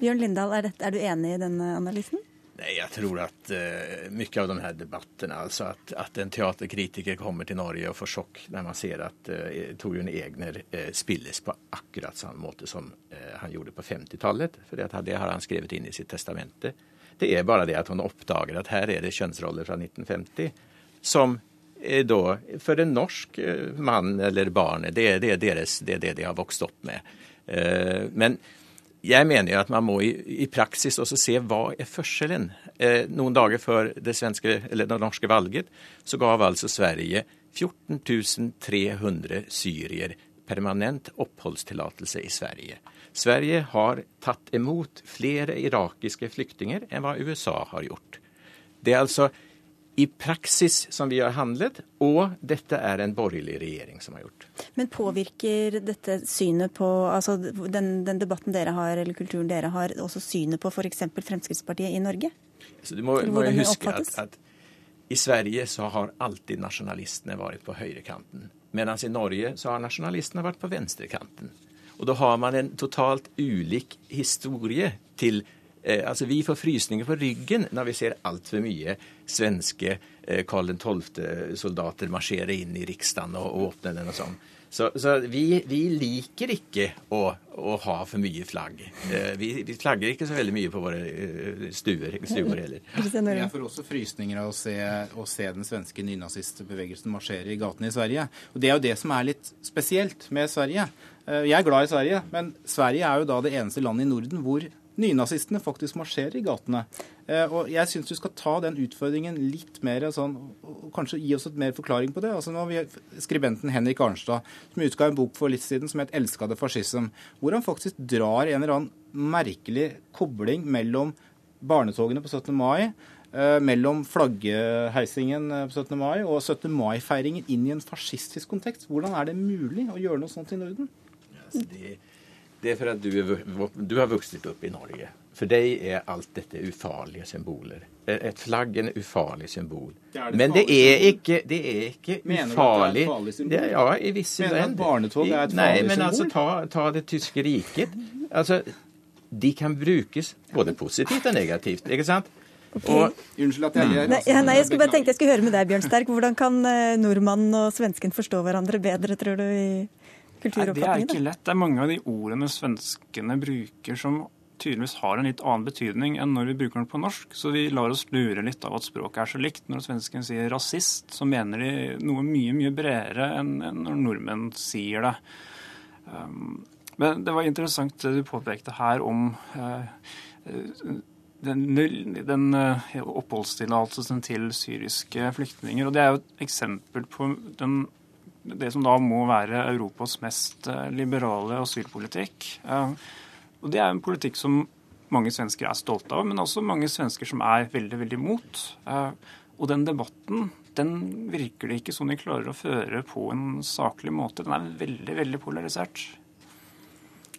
Bjørn Lindahl, er, dette, er du enig i denne analysen? Nej, jag tror att eh, mycket av de här debatterna, alltså att, att en teaterkritiker kommer till Norge och får chock när man ser att eh, Torbjörn Egner eh, spilles på akkurat samma måte som eh, han gjorde på 50-talet. För det, det har han skrivit in i sitt testamente. Det är bara det att hon uppdagar att här är det könsroller från 1950 som är då för en norsk mann man eller barn, det det, det, är det de har vokst upp med. Eh, men jeg mener jo at man må i, i praksis også se hva er forskjellen. Eh, noen dager før det, svenske, det norske valget så gav altså Sverige 14 300 syrier permanent oppholdstillatelse i Sverige. Sverige har tatt imot flere irakiske flyktninger enn hva USA har gjort. Det er altså i praksis som vi har handlet, og dette er en borgerlig regjering som har gjort. Men påvirker dette synet på altså den, den debatten dere har, eller kulturen dere har, også synet på f.eks. Fremskrittspartiet i Norge? Så du må, må huske at, at i Sverige så har alltid nasjonalistene vært på høyrekanten. Mens i Norge så har nasjonalistene vært på venstrekanten. Og da har man en totalt ulik historie til eh, Altså, vi får frysninger på ryggen når vi ser altfor mye svenske eh, Karl 12.-soldater marsjere inn i Riksdagen og, og åpne den og sånn. Så, så vi, vi liker ikke å, å ha for mye flagg. Eh, vi, vi flagger ikke så veldig mye på våre eh, stuer, stuer heller. Jeg får også frysninger av å se, å se den svenske nynazistbevegelsen marsjere i gatene i Sverige. Og Det er jo det som er litt spesielt med Sverige. Eh, Jeg er glad i Sverige, men Sverige er jo da det eneste landet i Norden hvor nynazistene faktisk marsjerer i gatene. Eh, Og jeg syns du skal ta den utfordringen litt mer sånn, og kanskje gi oss et mer forklaring på det. Altså nå vi Skribenten Henrik Arnstad som utga en bok for litt siden som het 'Elskade fascism', hvor han faktisk drar en eller annen merkelig kobling mellom barnetogene på 17. mai, eh, mellom flaggheisingen eh, på 17. mai og 17. mai-feiringen inn i en fascistisk kontekst. Hvordan er det mulig å gjøre noe sånt i Norden? Altså, det, Det er for at du, er, du har vokst opp i Norge. For deg er alt dette ufarlige symboler. Et flagg er en ufarlig symbol. Det det Men det er ikke, det er ikke Mener ufarlig. du at det er et farlig symbol? Det, ja, i visse Mener du at barnetog er et farlig Nei, farlig men altså, ta, ta det tyske riket. Altså, de kan brukes både positivt og negativt, ikke sant? Og, Unnskyld at jeg gjør Nei, ja, nei, jeg skulle bare tenke, jeg skulle høre med deg, Bjørn Sterk. Hvordan kan eh, nordmannen og svensken forstå hverandre bedre, tror du, i Nei, det er ikke lett. Det er mange av de ordene svenskene bruker som tydeligvis har en litt annen betydning enn når vi bruker den på norsk. Så vi lar oss lure litt av at språket er så likt. Når svensken sier rasist, så mener de noe mye, mye bredere enn enn når nordmenn sier det. Um, men det var interessant det du påpekte her om eh, den, den eh, oppholdstillatelsen til syriske flyktninger. Og det er jo et eksempel på den, det som da må være Europas mest eh, liberale asylpolitikk. Eh, Og det er en politikk som mange svensker er stolte av, men også mange svensker som er veldig, veldig imot. Eh, Og den debatten den virker det ikke som de klarer å føre på en saklig måte. Den er veldig, veldig polarisert.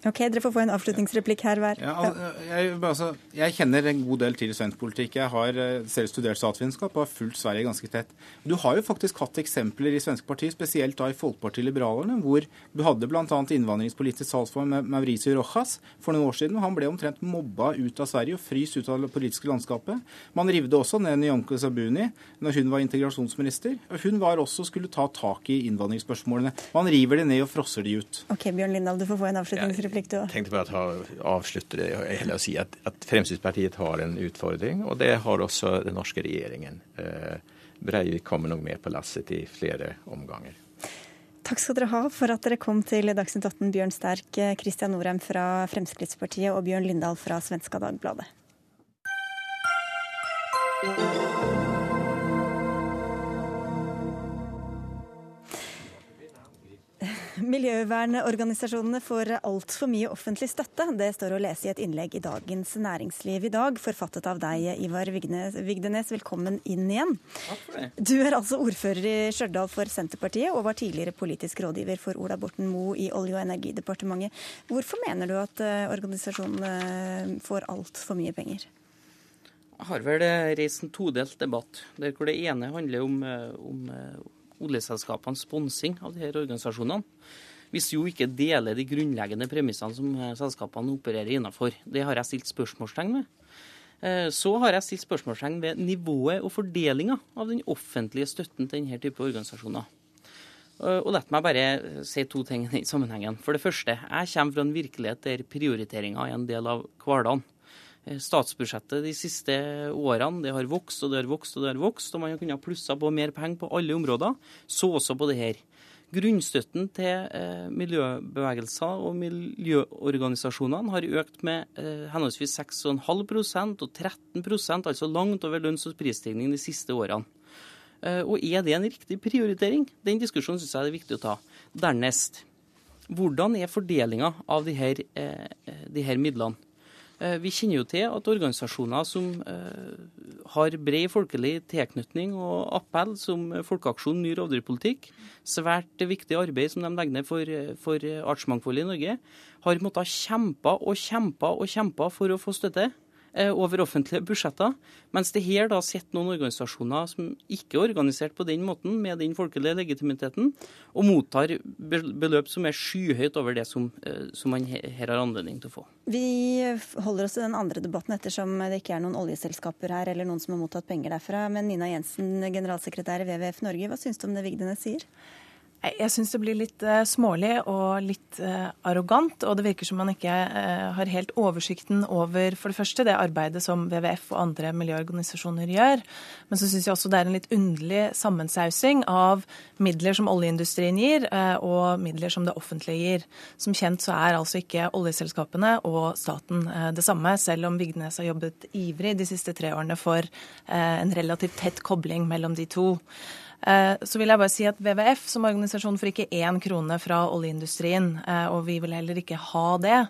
Ok, Dere får få en avslutningsreplikk her hver. Ja, al- jeg, altså, jeg kjenner en god del til svensk politikk. Jeg har eh, selv studert statsvitenskap og har fulgt Sverige ganske tett. Du har jo faktisk hatt eksempler i svenske partier, spesielt da i Folkepartiet Liberalerne, hvor du hadde bl.a. innvandringspolitisk med Mauricio Rojas for noen år siden. og Han ble omtrent mobba ut av Sverige og fryst ut av det politiske landskapet. Man rivde også ned Nyamko Sabuni når hun var integrasjonsminister. og Hun var også skulle ta tak i innvandringsspørsmålene. Man river det ned og frosser de ut. Ok, Bjørn Lindahl, du får få en avslutningsreplikk, du òg. tenkte bare å avslutte det og å si at, at Fremskrittspartiet har en utfordring, og det har også den norske regjeringen. Eh, Breivik kommer nok med på lasset i flere omganger. Takk skal dere ha for at dere kom til Dagsnytt 18, Bjørn Sterk, Kristian Norheim fra Fremskrittspartiet og Bjørn Lindahl fra Svenska Dagbladet. Miljøvernorganisasjonene får altfor mye offentlig støtte. Det står å lese i et innlegg i Dagens Næringsliv i dag, forfattet av deg, Ivar Vigdenes. Velkommen inn igjen. Takk for det. Du er altså ordfører i Stjørdal for Senterpartiet, og var tidligere politisk rådgiver for Ola Borten Moe i Olje- og energidepartementet. Hvorfor mener du at eh, organisasjonene får altfor mye penger? Jeg har vel eh, reist en todelt debatt, der hvor det ene handler om, eh, om eh, oljeselskapenes sponsing av de her organisasjonene. Hvis jo ikke deler de grunnleggende premissene som eh, selskapene opererer innenfor. Det har jeg stilt spørsmålstegn ved. Eh, Så har jeg stilt spørsmålstegn ved nivået og fordelinga av den offentlige støtten til denne type organisasjoner. Eh, Og la meg bare si to ting i den sammenhengen. For det første, jeg kommer fra en virkelighet der prioriteringa er en del av hverdagen. Eh, Statsbudsjettet de siste årene det har vokst og det har vokst og det har vokst, og man har kunnet plusse på mer penger på alle områder, så også på det her. Grunnstøtten til eh, miljøbevegelser og miljøorganisasjonene har økt med eh, henholdsvis 6,5% og 13 altså langt over lønns- og prisstigningen de siste årene. Eh, og er det en riktig prioritering? Den diskusjonen syns jeg det er viktig å ta. Dernest, hvordan er fordelinga av de her, eh, de her midlene? Eh, Vi kjenner jo til at organisasjoner som eh, har bred folkelig tilknytning og appell, som Folkeaksjonen ny rovdyrpolitikk, svært viktig arbeid som de legger ned for, for artsmangfoldet i Norge, har måttet kjempe og kjempe og kjempe for å få støtte over offentlige budsjetter. Mens det her da sitter noen organisasjoner som ikke er organisert på den måten, med den folkelige legitimiteten, og mottar beløp som er skyhøyt over det som, eh, som man her har anledning til å få. Vi holder oss til den andre debatten ettersom det ikke er noen oljeselskaper her eller noen som har mottatt penger derfra. Men Nina Jensen, generalsekretær i WWF Norge, hva syns du om det Vigdenes sier? Jeg syns det blir litt eh, smålig og litt eh, arrogant. Og det virker som man ikke eh, har helt oversikten over for det første det arbeidet som WWF og andre miljøorganisasjoner gjør. Men så syns jeg også det er en litt underlig sammensausing av midler som oljeindustrien gir, og midler som det offentlige gir. Som kjent så er altså ikke oljeselskapene og staten det samme, selv om Vigdenes har jobbet ivrig de siste tre årene for en relativt tett kobling mellom de to. Eh, Så vil jeg bare si at WWF som organisasjon får ikke én krone fra oljeindustrien, eh, og vi vil heller ikke ha det.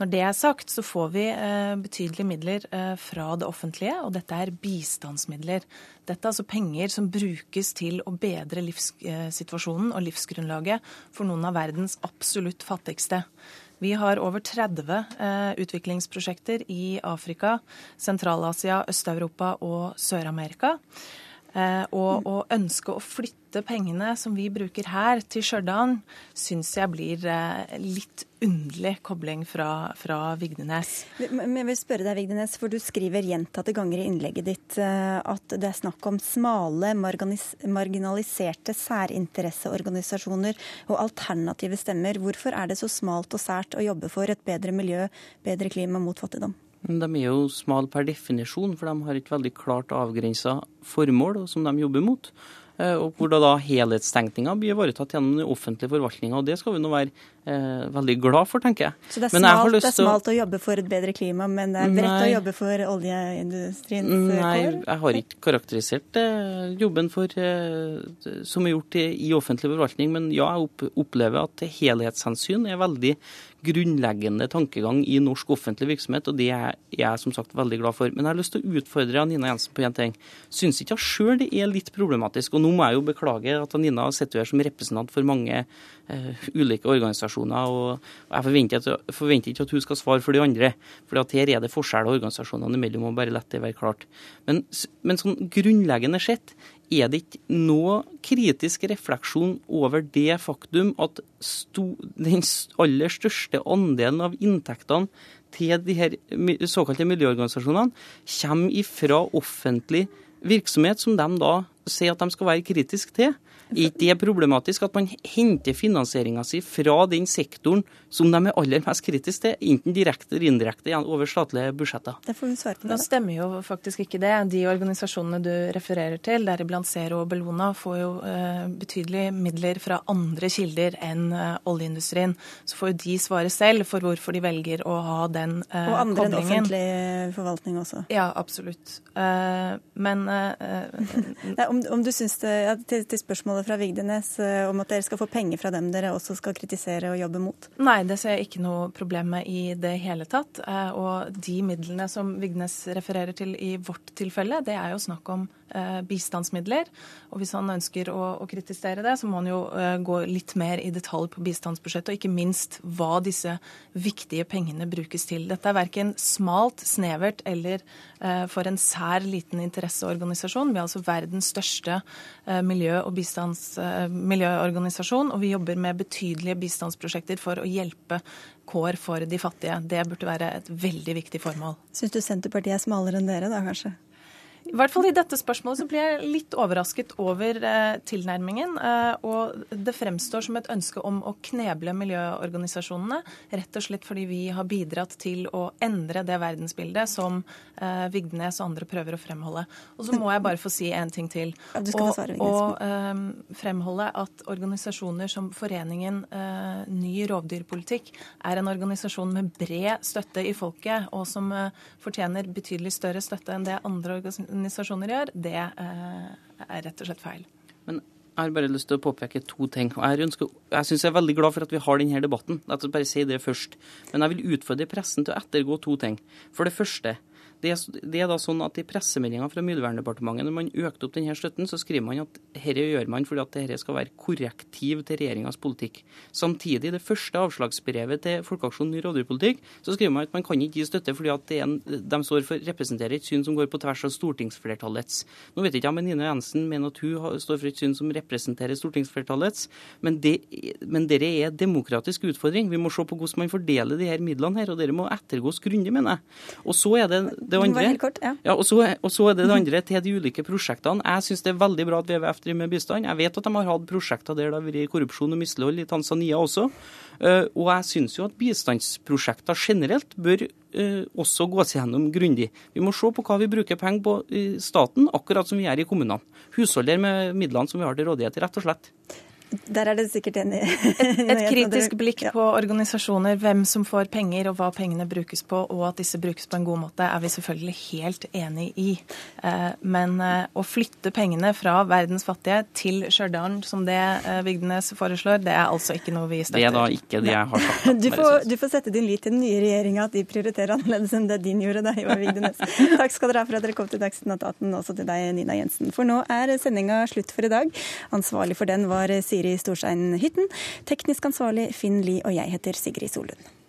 Når det er sagt, så får vi eh, betydelige midler fra det offentlige, og dette er bistandsmidler. Dette er altså penger som brukes til å bedre livssituasjonen og livsgrunnlaget for noen av verdens absolutt fattigste. Vi har over 30 eh, utviklingsprosjekter i Afrika, Sentral-Asia, Øst-Europa og Sør-Amerika. Eh, og å ønske å flytte pengene som vi bruker her, til Stjørdal, syns jeg blir eh, litt underlig kobling fra, fra Vigdenes. Men jeg vil spørre deg, Vigdenes, for Du skriver gjentatte ganger i innlegget ditt eh, at det er snakk om smale, marginaliserte særinteresseorganisasjoner og alternative stemmer. Hvorfor er det så smalt og sært å jobbe for et bedre miljø, bedre klima mot fattigdom? De er jo smale per definisjon, for de har et veldig klart avgrensa formål som de jobber mot. Eh, og hvor da, da helhetstenkninga blir ivaretatt gjennom den offentlige forvaltninga. Og det skal vi nå være eh, veldig glad for, tenker jeg. Så det er, smalt, det er smalt å jobbe for et bedre klima, men det er bredt Nei. å jobbe for oljeindustrien? Nei, jeg har ikke karakterisert eh, jobben for, eh, som er gjort i, i offentlig forvaltning. Men ja, jeg opplever at helhetshensyn er veldig grunnleggende tankegang i norsk offentlig virksomhet, og det er jeg som sagt veldig glad for. Men jeg har lyst til å utfordre Nina Jensen på én ting. Syns ikke hun sjøl det er litt problematisk? Og nå må jeg jo beklage at Nina sitter her som representant for mange uh, ulike organisasjoner, og, jeg forventer, at, forventer, ikke at hun skal svare for de andre. For her er det forskjeller organisasjonene imellom, og bare la det være klart. Men, men sånn grunnleggende sett, er det ikke noe kritisk refleksjon over det faktum at sto, den aller største andelen av inntektene til de her såkalte miljøorganisasjonene kommer ifra offentlig virksomhet, som de da sier at de skal være kritiske til? Er ikke det problematisk at man henter finansieringa si fra den sektoren som de er aller mest kritiske til, enten direkte eller indirekte over statlige budsjetter? Det får vi svare på. Det stemmer jo faktisk ikke det. De organisasjonene du refererer til, deriblant Zero og Bellona, får jo eh, betydelige midler fra andre kilder enn eh, oljeindustrien. Så får jo de svare selv for hvorfor de velger å ha den eh, koblingen. Og andre enn offentlig forvaltning også. Ja, absolutt. Eh, men Nei, om, om, du syns det, ja, til, til spørsmålet spørsmålet fra Vigdenes eh, om at dere skal få penger fra dem dere også skal kritisere og jobbe mot? Nei, det ser jeg ikke noe problem med i det hele tatt. Eh, og de midlene som Vigdenes refererer til i vårt tilfelle, det er jo snakk om bistandsmidler. Og hvis han ønsker å, å, kritisere det, så må han jo gå litt mer i detalj på bistandsbudsjettet, og ikke minst hva disse viktige pengene brukes til. Dette er verken smalt, snevert eller for en sær liten interesseorganisasjon. Vi er altså verdens største miljø- og bistandsmiljøorganisasjon, og vi jobber med betydelige bistandsprosjekter for å hjelpe kår for de fattige. Det burde være et veldig viktig formål. Syns du Senterpartiet er smalere enn dere, da kanskje? I hvert fall i dette spørsmålet så blir jeg litt overrasket over eh, tilnærmingen. Eh, og det fremstår som et ønske om å kneble miljøorganisasjonene, rett og slett fordi vi har bidratt til å endre det verdensbildet som eh, Vigdenes og andre prøver å fremholde. Og så må jeg bare få si en ting til. Ja, og, svare, og eh, fremholde at organisasjoner som Foreningen eh, Ny rovdyrpolitikk er en organisasjon med bred støtte i folket, og som eh, fortjener betydelig større støtte enn det andre organisasjoner organisasjoner gjør, det eh, er rett og slett feil. Men jeg har bare lyst til å påpeke to ting. Jeg, jeg synes jeg er veldig glad for at vi har denne debatten. Oss bare si det først. Men jeg vil utfordre pressen til å ettergå to ting. For det første, det det er, da sånn at I pressemeldinga fra Miljøverndepartementet når man økte opp denne støtten, så skriver man at dette gjør man fordi at dette skal være korrektiv til regjeringas politikk. Samtidig, i det første avslagsbrevet til Folkeaksjonen ny rovdyrpolitikk, så skriver man at man kan ikke gi støtte fordi at en, de står for, representerer et syn som går på tvers av stortingsflertallets. Nå vet jeg ikke om Nine Jensen mener at hun står for et syn som representerer stortingsflertallets, men det, men det er demokratisk utfordring. Vi må se på hvordan man fordeler de her midlene her, og dere må ettergås grundig, mener jeg. Og så er det det andre. Kort, ja. Ja, og, så, og, så, er det det andre til de ulike prosjektene. Jeg syns det er veldig bra at WWF driver med bistand. Jeg vet at de har hatt prosjekter der det har vært korrupsjon og mislighold i Tanzania også. Uh, og jeg syns jo at bistandsprosjekter generelt bør uh, også gås gjennom grundig. Vi må se på hva vi bruker penger på i staten, akkurat som vi gjør i kommunene. Husholder med midlene som vi har til rådighet, rett og slett. Der er det sikkert enig. Et, et kritisk blikk på organisasjoner, hvem som får penger og hva pengene brukes på, og at disse brukes på en god måte, er vi selvfølgelig helt enig i. Eh, men eh, å flytte pengene fra verdens fattige til Stjørdal, som det eh, Vigdenes foreslår, det er altså ikke noe vi støtter. Det er da ikke det jeg har sagt. Du får, du får sette din lit til den nye regjeringa, at de prioriterer annerledes enn det din gjorde da, Ivar Vigdenes. Takk skal dere ha for at dere kom til Dagsnytt 18, også til deg, Nina Jensen. For nå er sendinga slutt for i dag. Ansvarlig for den var Siri Siri Storstein Hytten. Teknisk ansvarlig Finn Lie, og jeg heter Sigrid Solund.